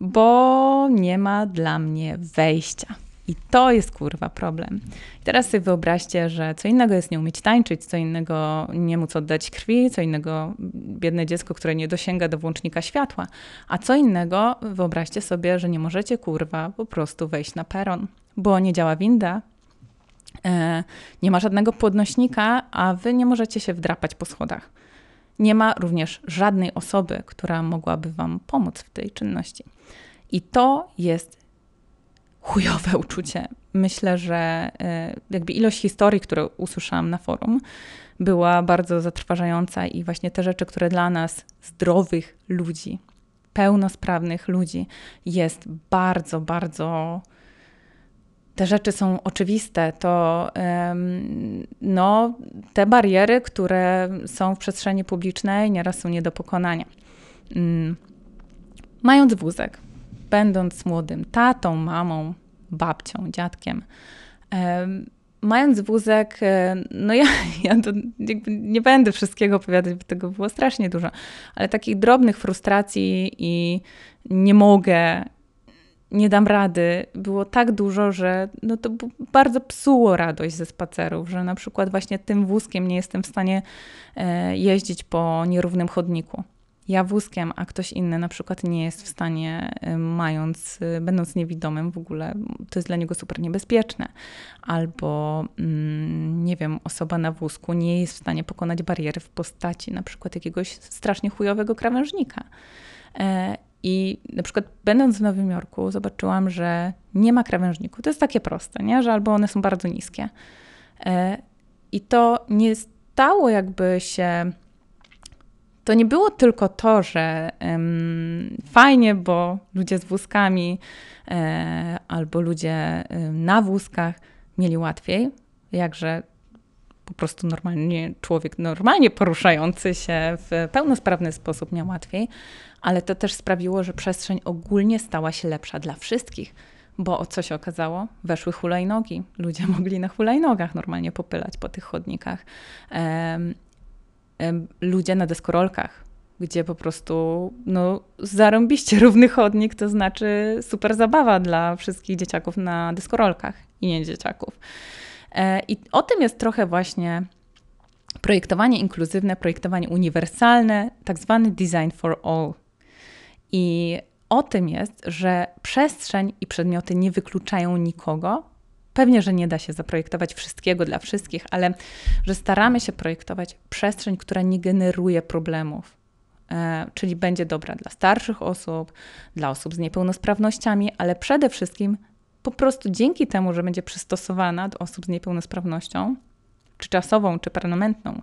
bo nie ma dla mnie wejścia. I to jest kurwa problem. I teraz sobie wyobraźcie, że co innego jest nie umieć tańczyć, co innego nie móc oddać krwi, co innego biedne dziecko, które nie dosięga do włącznika światła, a co innego wyobraźcie sobie, że nie możecie kurwa po prostu wejść na peron bo nie działa winda, e, nie ma żadnego podnośnika, a wy nie możecie się wdrapać po schodach. Nie ma również żadnej osoby, która mogłaby wam pomóc w tej czynności. I to jest chujowe *laughs* uczucie. Myślę, że e, jakby ilość historii, które usłyszałam na forum, była bardzo zatrważająca i właśnie te rzeczy, które dla nas, zdrowych ludzi, pełnosprawnych ludzi, jest bardzo, bardzo te rzeczy są oczywiste, to no, te bariery, które są w przestrzeni publicznej, nieraz są nie do pokonania. Mm. Mając wózek, będąc młodym tatą, mamą, babcią, dziadkiem, mając wózek, e, no ja, *laughs* ja nie będę wszystkiego opowiadać, bo tego było strasznie dużo, ale takich drobnych frustracji i nie mogę, nie dam rady, było tak dużo, że no to bardzo psuło radość ze spacerów, że na przykład właśnie tym wózkiem nie jestem w stanie e, jeździć po nierównym chodniku. Ja wózkiem, a ktoś inny na przykład nie jest w stanie, e, mając, e, będąc niewidomym w ogóle, to jest dla niego super niebezpieczne. Albo, mm, nie wiem, osoba na wózku nie jest w stanie pokonać bariery w postaci na przykład jakiegoś strasznie chujowego krawężnika. I na przykład będąc w Nowym Jorku, zobaczyłam, że nie ma krawężników. To jest takie proste, nie? że albo one są bardzo niskie. E, I to nie stało jakby się. To nie było tylko to, że um, fajnie, bo ludzie z wózkami e, albo ludzie na wózkach mieli łatwiej, jakże po prostu normalnie człowiek normalnie poruszający się w pełnosprawny sposób miał łatwiej, ale to też sprawiło, że przestrzeń ogólnie stała się lepsza dla wszystkich. Bo co się okazało? Weszły hulajnogi. Ludzie *laughs* mogli na hulajnogach normalnie popylać po tych chodnikach. Ludzie na deskorolkach, gdzie po prostu no, zarąbiście równy chodnik, to znaczy super zabawa dla wszystkich dzieciaków na deskorolkach i nie dzieciaków. E, I o tym jest trochę właśnie projektowanie inkluzywne, projektowanie uniwersalne, tak zwany design for all. I o tym jest, że przestrzeń i przedmioty nie wykluczają nikogo. Pewnie, że nie da się zaprojektować wszystkiego dla wszystkich, ale że staramy się projektować przestrzeń, która nie generuje problemów. E, czyli będzie dobra dla starszych osób, dla osób z niepełnosprawnościami, ale przede wszystkim po prostu dzięki temu, że będzie przystosowana do osób z niepełnosprawnością, czy czasową, czy permanentną,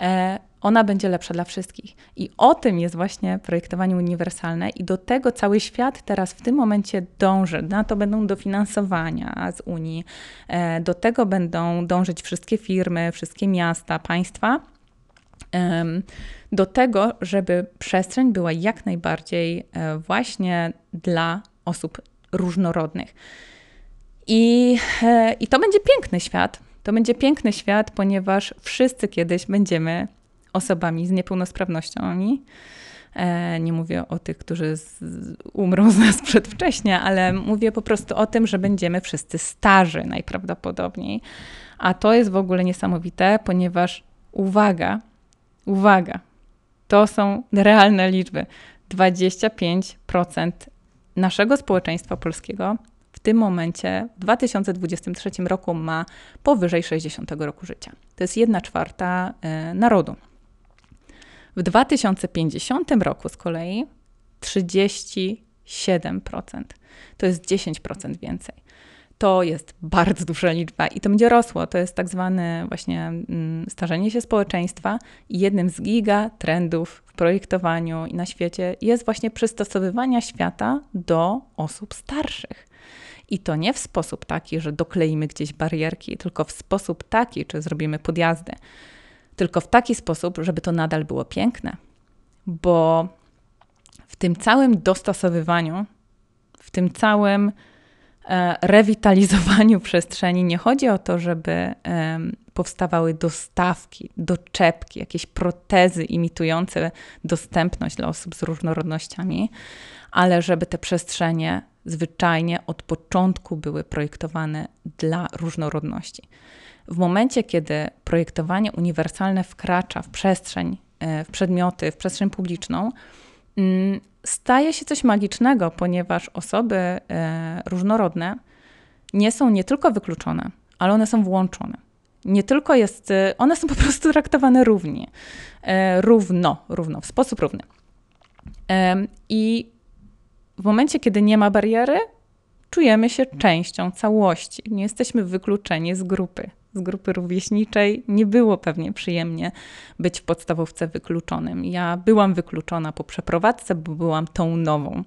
e, ona będzie lepsza dla wszystkich. I o tym jest właśnie projektowanie uniwersalne, i do tego cały świat teraz w tym momencie dąży. Na to będą dofinansowania z Unii, e, do tego będą dążyć wszystkie firmy, wszystkie miasta, państwa. do tego, żeby przestrzeń była jak najbardziej e, właśnie dla osób różnorodnych. I, e, I to będzie piękny świat. To będzie piękny świat, ponieważ wszyscy kiedyś będziemy osobami z niepełnosprawnościami. E, nie mówię o tych, którzy umrą z nas przedwcześnie, ale mówię po prostu o tym, że będziemy wszyscy starzy najprawdopodobniej. A to jest w ogóle niesamowite, ponieważ uwaga, uwaga, to są realne liczby. 25% naszego społeczeństwa polskiego w tym momencie, w 2023 roku, ma powyżej 60 roku życia. To jest 1 czwarta e, narodu. W 2050 roku z kolei 37%. To jest 10% więcej. To jest bardzo duża liczba i to będzie rosło. To jest tak zwane właśnie mm, starzenie się społeczeństwa i jednym z giga trendów w projektowaniu i na świecie jest właśnie przystosowywanie świata do osób starszych. I to nie w sposób taki, że dokleimy gdzieś barierki, tylko w sposób taki, czy zrobimy podjazdy, tylko w taki sposób, żeby to nadal było piękne. Bo w tym całym dostosowywaniu, w tym całym rewitalizowaniu *laughs* przestrzeni nie chodzi o to, żeby e, powstawały dostawki, doczepki, jakieś protezy imitujące dostępność dla osób z różnorodnościami, ale żeby te przestrzenie zwyczajnie od początku były projektowane dla różnorodności. W momencie, kiedy projektowanie uniwersalne wkracza w przestrzeń, e, w przedmioty, w przestrzeń publiczną, mm, staje się coś magicznego, ponieważ osoby e, różnorodne nie są nie tylko wykluczone, ale one są włączone. Nie tylko jest, e, one są po prostu traktowane równie, równo, równo, w sposób równy. I w momencie, kiedy nie ma bariery, czujemy się częścią całości. Nie jesteśmy wykluczeni z grupy z grupy rówieśniczej nie było pewnie przyjemnie być w podstawówce wykluczonym. Ja byłam wykluczona po przeprowadzce, bo byłam tą nową.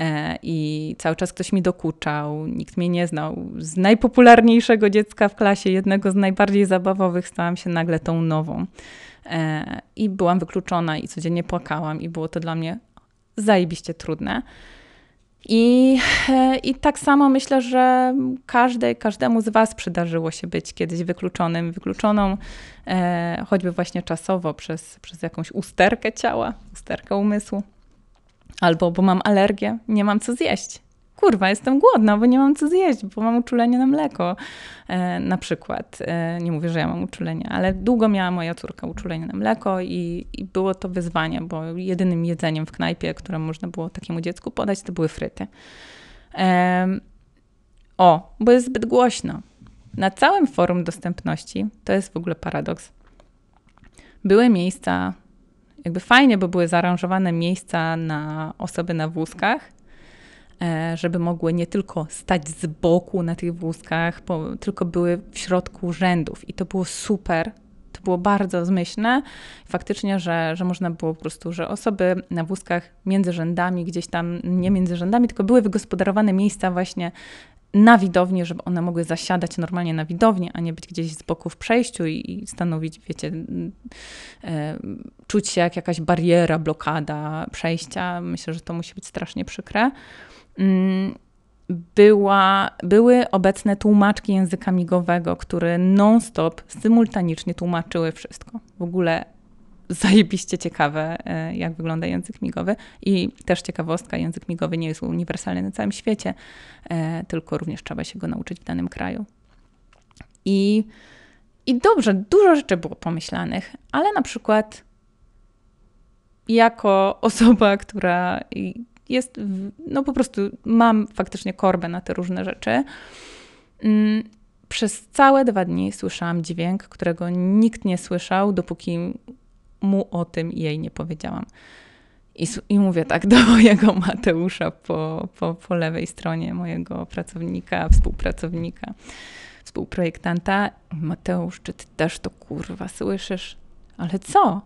E, I cały czas ktoś mi dokuczał, nikt mnie nie znał. Z najpopularniejszego dziecka w klasie, jednego z najbardziej zabawowych, stałam się nagle tą nową. E, I byłam wykluczona i codziennie płakałam, i było to dla mnie zajebiście trudne. I, I tak samo myślę, że każdej, każdemu z Was przydarzyło się być kiedyś wykluczonym, wykluczoną, e, choćby właśnie czasowo przez, przez jakąś usterkę ciała, usterkę umysłu, albo bo mam alergię, nie mam co zjeść kurwa, jestem głodna, bo nie mam co zjeść, bo mam uczulenie na mleko e, na przykład. E, nie mówię, że ja mam uczulenie, ale długo miała moja córka uczulenie na mleko i, i było to wyzwanie, bo jedynym jedzeniem w knajpie, które można było takiemu dziecku podać, to były fryty. O, bo jest zbyt głośno. Na całym forum dostępności, to jest w ogóle paradoks, były miejsca, jakby fajnie, bo były zaaranżowane miejsca na osoby na wózkach, żeby mogły nie tylko stać z boku na tych wózkach, bo, tylko były w środku rzędów. I to było super. To było bardzo zmyślne. Faktycznie, że, że można było po prostu, że osoby na wózkach między rzędami, gdzieś tam, nie między rzędami, tylko były wygospodarowane miejsca właśnie na widowni, żeby one mogły zasiadać normalnie na widowni, a nie być gdzieś z boku w przejściu i stanowić, wiecie, e, czuć się jak jakaś bariera, blokada przejścia. Myślę, że to musi być strasznie przykre. Była, były obecne tłumaczki języka migowego, które non-stop, symultanicznie tłumaczyły wszystko. W ogóle zajebiście ciekawe, e, jak wygląda język migowy. I też ciekawostka, język migowy nie jest uniwersalny na całym świecie, e, tylko również trzeba się go nauczyć w danym kraju. I, i dobrze, dużo rzeczy było pomyślanych, ale na przykład jako osoba, która jest, no po prostu mam faktycznie korbę na te różne rzeczy. Mm, przez całe dwa dni słyszałam dźwięk, którego nikt nie słyszał, dopóki mu o tym jej nie powiedziałam. I, I, mówię tak do *laughs* mojego Mateusza po, po, po lewej stronie, mojego pracownika, współpracownika, współprojektanta. Mateusz, czy ty też to kurwa słyszysz? Ale co?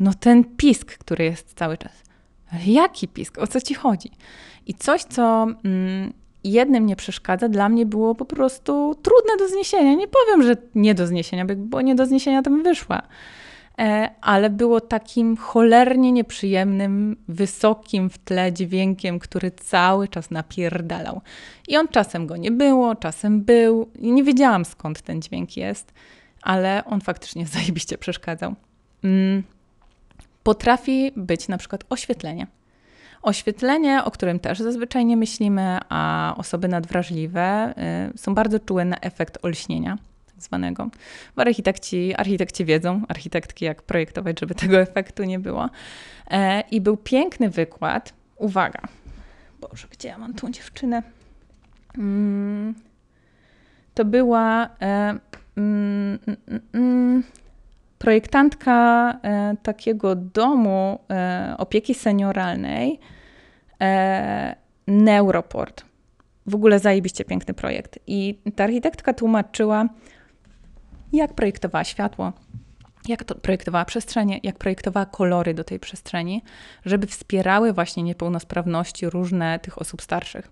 No ten pisk, który jest cały czas. Jaki pisk? O co ci chodzi? I coś, co mm, jednym nie przeszkadza, dla mnie było po prostu trudne do zniesienia. Nie powiem, że nie do zniesienia, bo nie do zniesienia bym wyszła. e, ale było takim cholernie nieprzyjemnym, wysokim w tle dźwiękiem, który cały czas napierdalał. I on czasem go nie było, czasem był. I nie wiedziałam skąd ten dźwięk jest, ale on faktycznie *laughs* zajebiście przeszkadzał. Mm. Potrafi być na przykład oświetlenie. Oświetlenie, o którym też zazwyczaj nie myślimy, a osoby nadwrażliwe y, są bardzo czułe na efekt olśnienia tak zwanego. Bo architekci, architekci wiedzą, architektki, jak projektować, żeby tego efektu nie było. E, I był piękny wykład. Uwaga. Boże, gdzie ja mam tą dziewczynę? Mm, to była e, mm, mm, mm projektantka e, takiego domu e, opieki senioralnej e, Neuroport. W ogóle zajebiście piękny projekt. I ta architektka tłumaczyła, jak projektowała światło, jak to projektowała przestrzenie, jak projektowała kolory do tej przestrzeni, żeby wspierały właśnie niepełnosprawności różne tych osób starszych.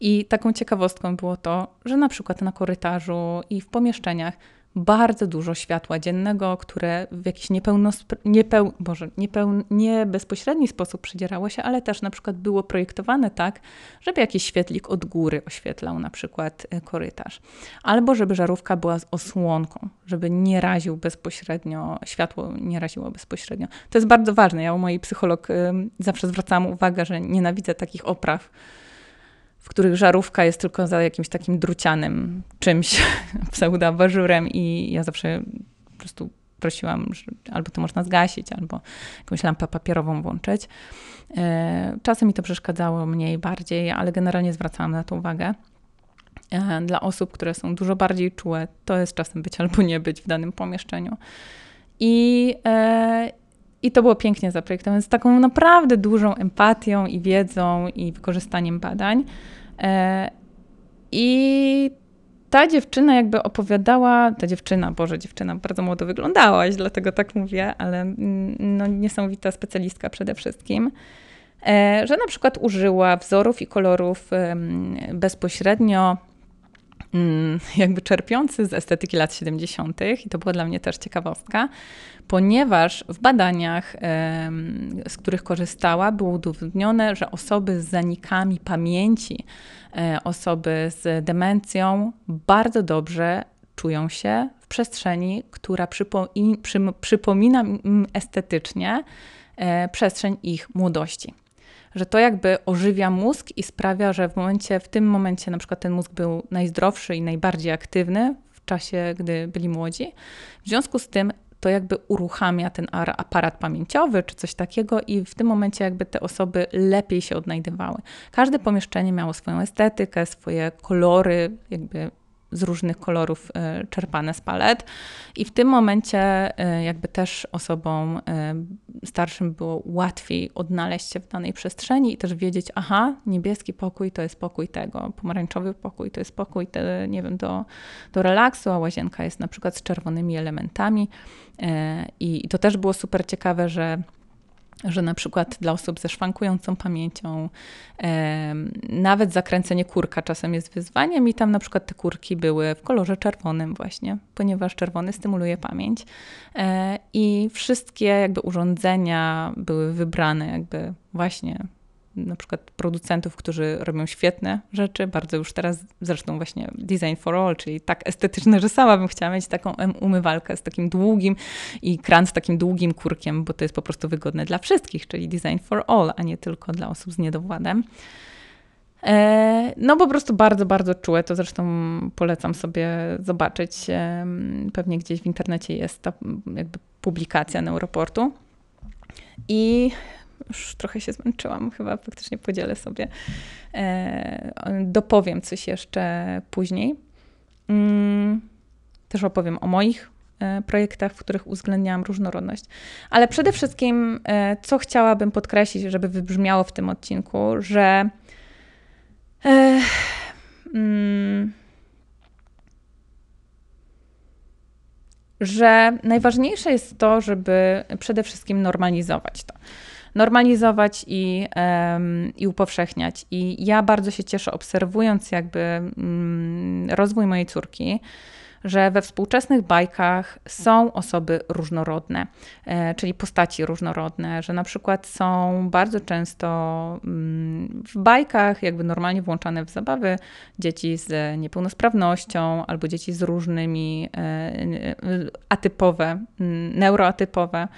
I taką ciekawostką było to, że na przykład na korytarzu i w pomieszczeniach bardzo dużo światła dziennego, które w jakiś niepełnospra- niepeł- Boże, niepeł- nie bezpośredni sposób przydzierało się, ale też na przykład było projektowane tak, żeby jakiś świetlik od góry oświetlał na przykład e, korytarz. Albo żeby żarówka była z osłonką, żeby nie raził bezpośrednio, światło nie raziło bezpośrednio. To jest bardzo ważne. Ja u mojej psycholog zawsze zwracałam uwagę, że nienawidzę takich opraw, w których żarówka jest tylko za jakimś takim drucianym czymś, *laughs* pseudoabażurem i ja zawsze po prostu prosiłam, że albo to można zgasić, albo jakąś lampę papierową włączyć. E, czasem mi to przeszkadzało mniej, bardziej, ale generalnie zwracałam na to uwagę. E, dla osób, które są dużo bardziej czułe, to jest czasem być albo nie być w danym pomieszczeniu. I, e, i to było pięknie zaprojektowane, z taką naprawdę dużą empatią i wiedzą i wykorzystaniem badań. E, I ta dziewczyna jakby opowiadała, ta dziewczyna, Boże, dziewczyna bardzo młodo wyglądałaś, dlatego tak mówię, ale no, niesamowita specjalistka przede wszystkim, e, że na przykład użyła wzorów i kolorów bezpośrednio jakby czerpiący z estetyki lat 70. i to była dla mnie też ciekawostka, ponieważ w badaniach, z których korzystała, było udowodnione, że osoby z zanikami pamięci, e, osoby z demencją bardzo dobrze czują się w przestrzeni, która przypo, przy, przypomina estetycznie e, przestrzeń ich młodości. Że to jakby ożywia mózg i sprawia, że w momencie, w tym momencie na przykład ten mózg był najzdrowszy i najbardziej aktywny w czasie, gdy byli młodzi. W związku z tym to jakby uruchamia ten aparat pamięciowy czy coś takiego i w tym momencie jakby te osoby lepiej się odnajdywały. Każde pomieszczenie miało swoją estetykę, swoje kolory, jakby z różnych kolorów e, czerpane z palet. I w tym momencie e, jakby też osobom e, starszym było łatwiej odnaleźć się w danej przestrzeni i też wiedzieć, aha, niebieski pokój to jest pokój tego, pomarańczowy pokój to jest pokój, te, nie wiem, do, do relaksu, a łazienka jest na przykład z czerwonymi elementami. I to też było super ciekawe, że że na przykład dla osób ze szwankującą pamięcią e, nawet zakręcenie kurka czasem jest wyzwaniem i tam na przykład te kurki były w kolorze czerwonym właśnie, ponieważ czerwony stymuluje pamięć e, i wszystkie jakby urządzenia były wybrane jakby właśnie na przykład producentów, którzy robią świetne rzeczy, bardzo już teraz, zresztą właśnie Design for All, czyli tak estetyczne, że sama bym chciała mieć taką umywalkę z takim długim i kran z takim długim kurkiem, bo to jest po prostu wygodne dla wszystkich, czyli Design for All, a nie tylko dla osób z niedowładem. E, no po prostu bardzo, bardzo czułe, to zresztą polecam sobie zobaczyć, pewnie gdzieś w internecie jest ta publikacja Neuroportu. I już trochę się zmęczyłam, chyba faktycznie podzielę sobie. E, dopowiem coś jeszcze później. Mm, też opowiem o moich e, projektach, w których uwzględniałam różnorodność. Ale przede wszystkim, e, co chciałabym podkreślić, żeby wybrzmiało w tym odcinku, że. Mm, że najważniejsze jest to, żeby przede wszystkim normalizować to normalizować i, i upowszechniać. I ja bardzo się cieszę, obserwując jakby um, rozwój mojej córki, że we współczesnych bajkach są osoby różnorodne, e, czyli postaci różnorodne, że na przykład są bardzo często mm, w bajkach, jakby normalnie włączane w zabawy, dzieci z niepełnosprawnością albo dzieci z różnymi e, atypowe, mm, neuroatypowe.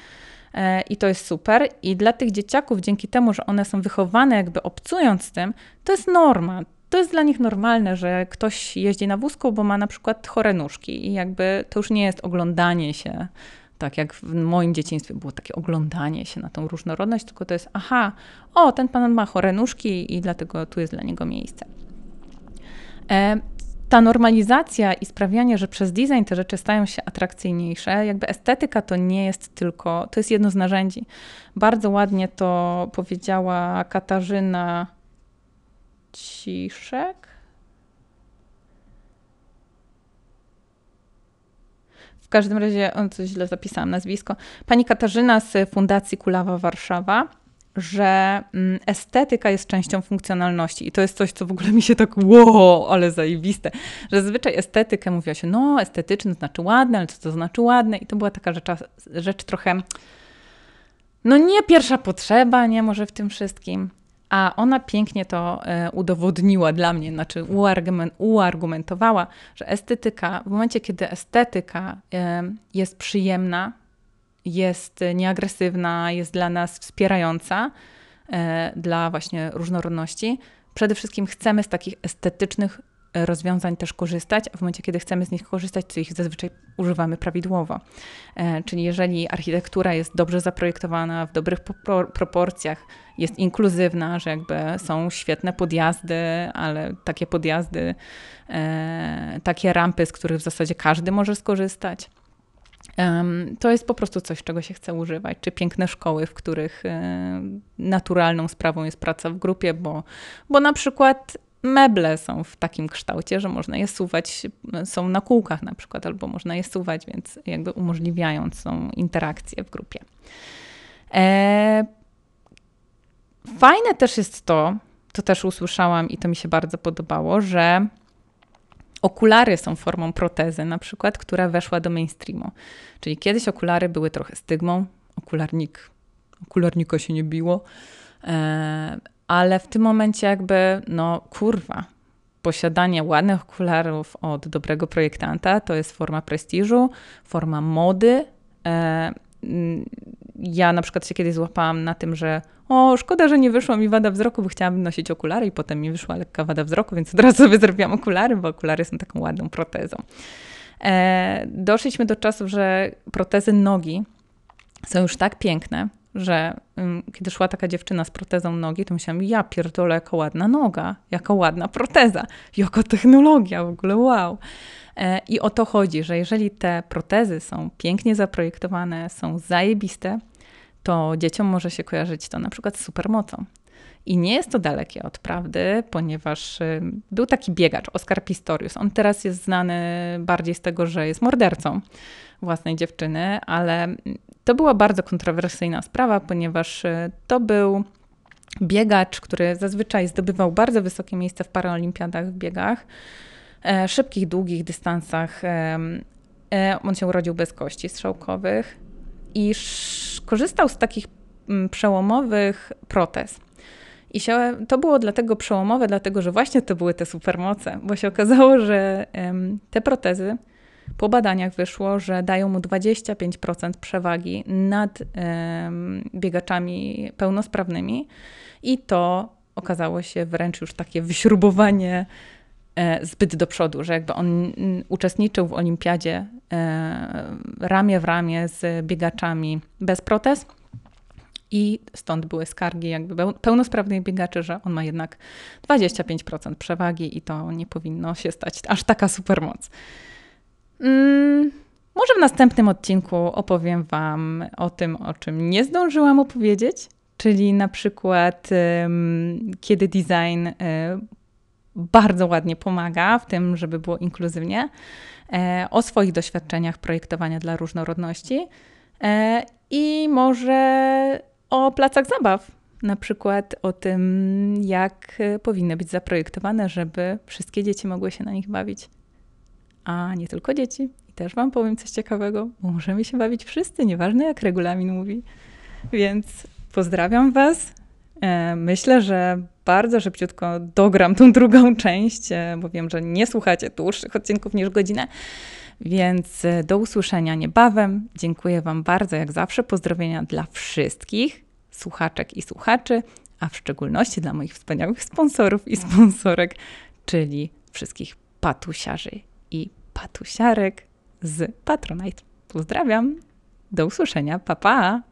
E, I to jest super. I dla tych dzieciaków, dzięki temu, że one są wychowane, jakby obcując z tym, to jest norma. To jest dla nich normalne, że ktoś jeździ na wózku, bo ma na przykład chore nóżki. I jakby to już nie jest oglądanie się, tak jak w moim dzieciństwie było takie oglądanie się na tą różnorodność, tylko to jest, aha, o, ten pan ma chore nóżki i dlatego tu jest dla niego miejsce. E, ta normalizacja i sprawianie, że przez design te rzeczy stają się atrakcyjniejsze, jakby estetyka to nie jest tylko, to jest jedno z narzędzi. Bardzo ładnie to powiedziała Katarzyna Ciszek. W każdym razie, on coś źle zapisałam nazwisko. Pani Katarzyna z Fundacji Kulawa Warszawa że mm, estetyka jest częścią funkcjonalności i to jest coś, co w ogóle mi się tak wow, ale zajebiste, że zazwyczaj estetykę mówiła się, no estetyczny znaczy ładne, ale co to znaczy ładne i to była taka rzecz, rzecz trochę, no nie pierwsza potrzeba, nie może w tym wszystkim, a ona pięknie to e, udowodniła dla mnie, znaczy uargumentowała, że estetyka, w momencie kiedy estetyka e, jest przyjemna, jest nieagresywna, jest dla nas wspierająca, e, dla właśnie różnorodności. Przede wszystkim chcemy z takich estetycznych e, rozwiązań też korzystać, a w momencie, kiedy chcemy z nich korzystać, to ich zazwyczaj używamy prawidłowo. E, czyli jeżeli architektura jest dobrze zaprojektowana, w dobrych proporcjach, jest inkluzywna, że jakby są świetne podjazdy, ale takie podjazdy, takie rampy, z których w zasadzie każdy może skorzystać to jest po prostu coś, czego się chce używać. Czy piękne szkoły, w których e, naturalną sprawą jest praca w grupie, bo, bo na przykład meble są w takim kształcie, że można je suwać, są na kółkach na przykład, albo można je suwać, więc jakby umożliwiając tą interakcję w grupie. E, fajne też jest to, to też usłyszałam i to mi się bardzo podobało, że Okulary są formą protezy, na przykład, która weszła do mainstreamu. Czyli kiedyś okulary były trochę stygmą, okularnik, okularnika się nie biło, e, ale w tym momencie jakby, no kurwa, posiadanie ładnych okularów od dobrego projektanta to jest forma prestiżu, forma mody. Ja na przykład się kiedyś złapałam na tym, że o, szkoda, że nie wyszła mi wada wzroku, bo chciałabym nosić okulary i potem mi wyszła lekka wada wzroku, więc od razu *laughs* sobie zrobiłam okulary, bo okulary są taką ładną protezą. E, doszliśmy do czasu, że protezy nogi są już tak piękne, że um, kiedy szła taka dziewczyna z protezą nogi, to myślałam, ja pierdolę, jaka ładna noga, jaka ładna proteza, jaka technologia w ogóle, wow. E, I o to chodzi, że jeżeli te protezy są pięknie zaprojektowane, są zajebiste, to dzieciom może się kojarzyć to na przykład z supermocą. I nie jest to dalekie od prawdy, ponieważ y, był taki biegacz, Oskar Pistorius. On teraz jest znany bardziej z tego, że jest mordercą własnej dziewczyny, ale to była bardzo kontrowersyjna sprawa, ponieważ y, to był biegacz, który zazwyczaj zdobywał bardzo wysokie miejsce w paraolimpiadach w biegach, e, szybkich, długich dystansach. E, on się urodził bez kości strzałkowych i korzystał z takich mm, przełomowych protez. I się, to było dlatego przełomowe, dlatego że właśnie to były te supermoce, bo się okazało, że te protezy po badaniach wyszło, że dają mu 25% przewagi nad biegaczami pełnosprawnymi i to okazało się wręcz już takie wyśrubowanie zbyt do przodu, że jakby on uczestniczył w olimpiadzie e, ramię w ramię z biegaczami bez protez i stąd były skargi jakby pełnosprawnych biegaczy, że on ma jednak 25% przewagi i to nie powinno się stać aż taka supermoc. Mm, może w następnym odcinku opowiem Wam o tym, o czym nie zdążyłam opowiedzieć, czyli na przykład kiedy design y, bardzo ładnie pomaga w tym, żeby było inkluzywnie, e, o swoich doświadczeniach projektowania dla różnorodności e, i może o placach zabaw. Na przykład o tym, jak powinny być zaprojektowane, żeby wszystkie dzieci mogły się na nich bawić. a nie tylko dzieci. I też Wam powiem coś ciekawego, możemy się bawić wszyscy, nieważne jak regulamin mówi. Więc pozdrawiam Was. E, myślę, że bardzo szybciutko dogram tą drugą *laughs* część, e, bo wiem, że nie słuchacie dłuższych odcinków niż godzinę. Więc e, do usłyszenia niebawem. Dziękuję Wam bardzo, jak zawsze. Pozdrowienia dla wszystkich słuchaczek i słuchaczy, a w szczególności dla moich wspaniałych sponsorów i sponsorek, czyli wszystkich patusiarzy i patusiarek z Patronite. Pozdrawiam. Do usłyszenia. Pa pa.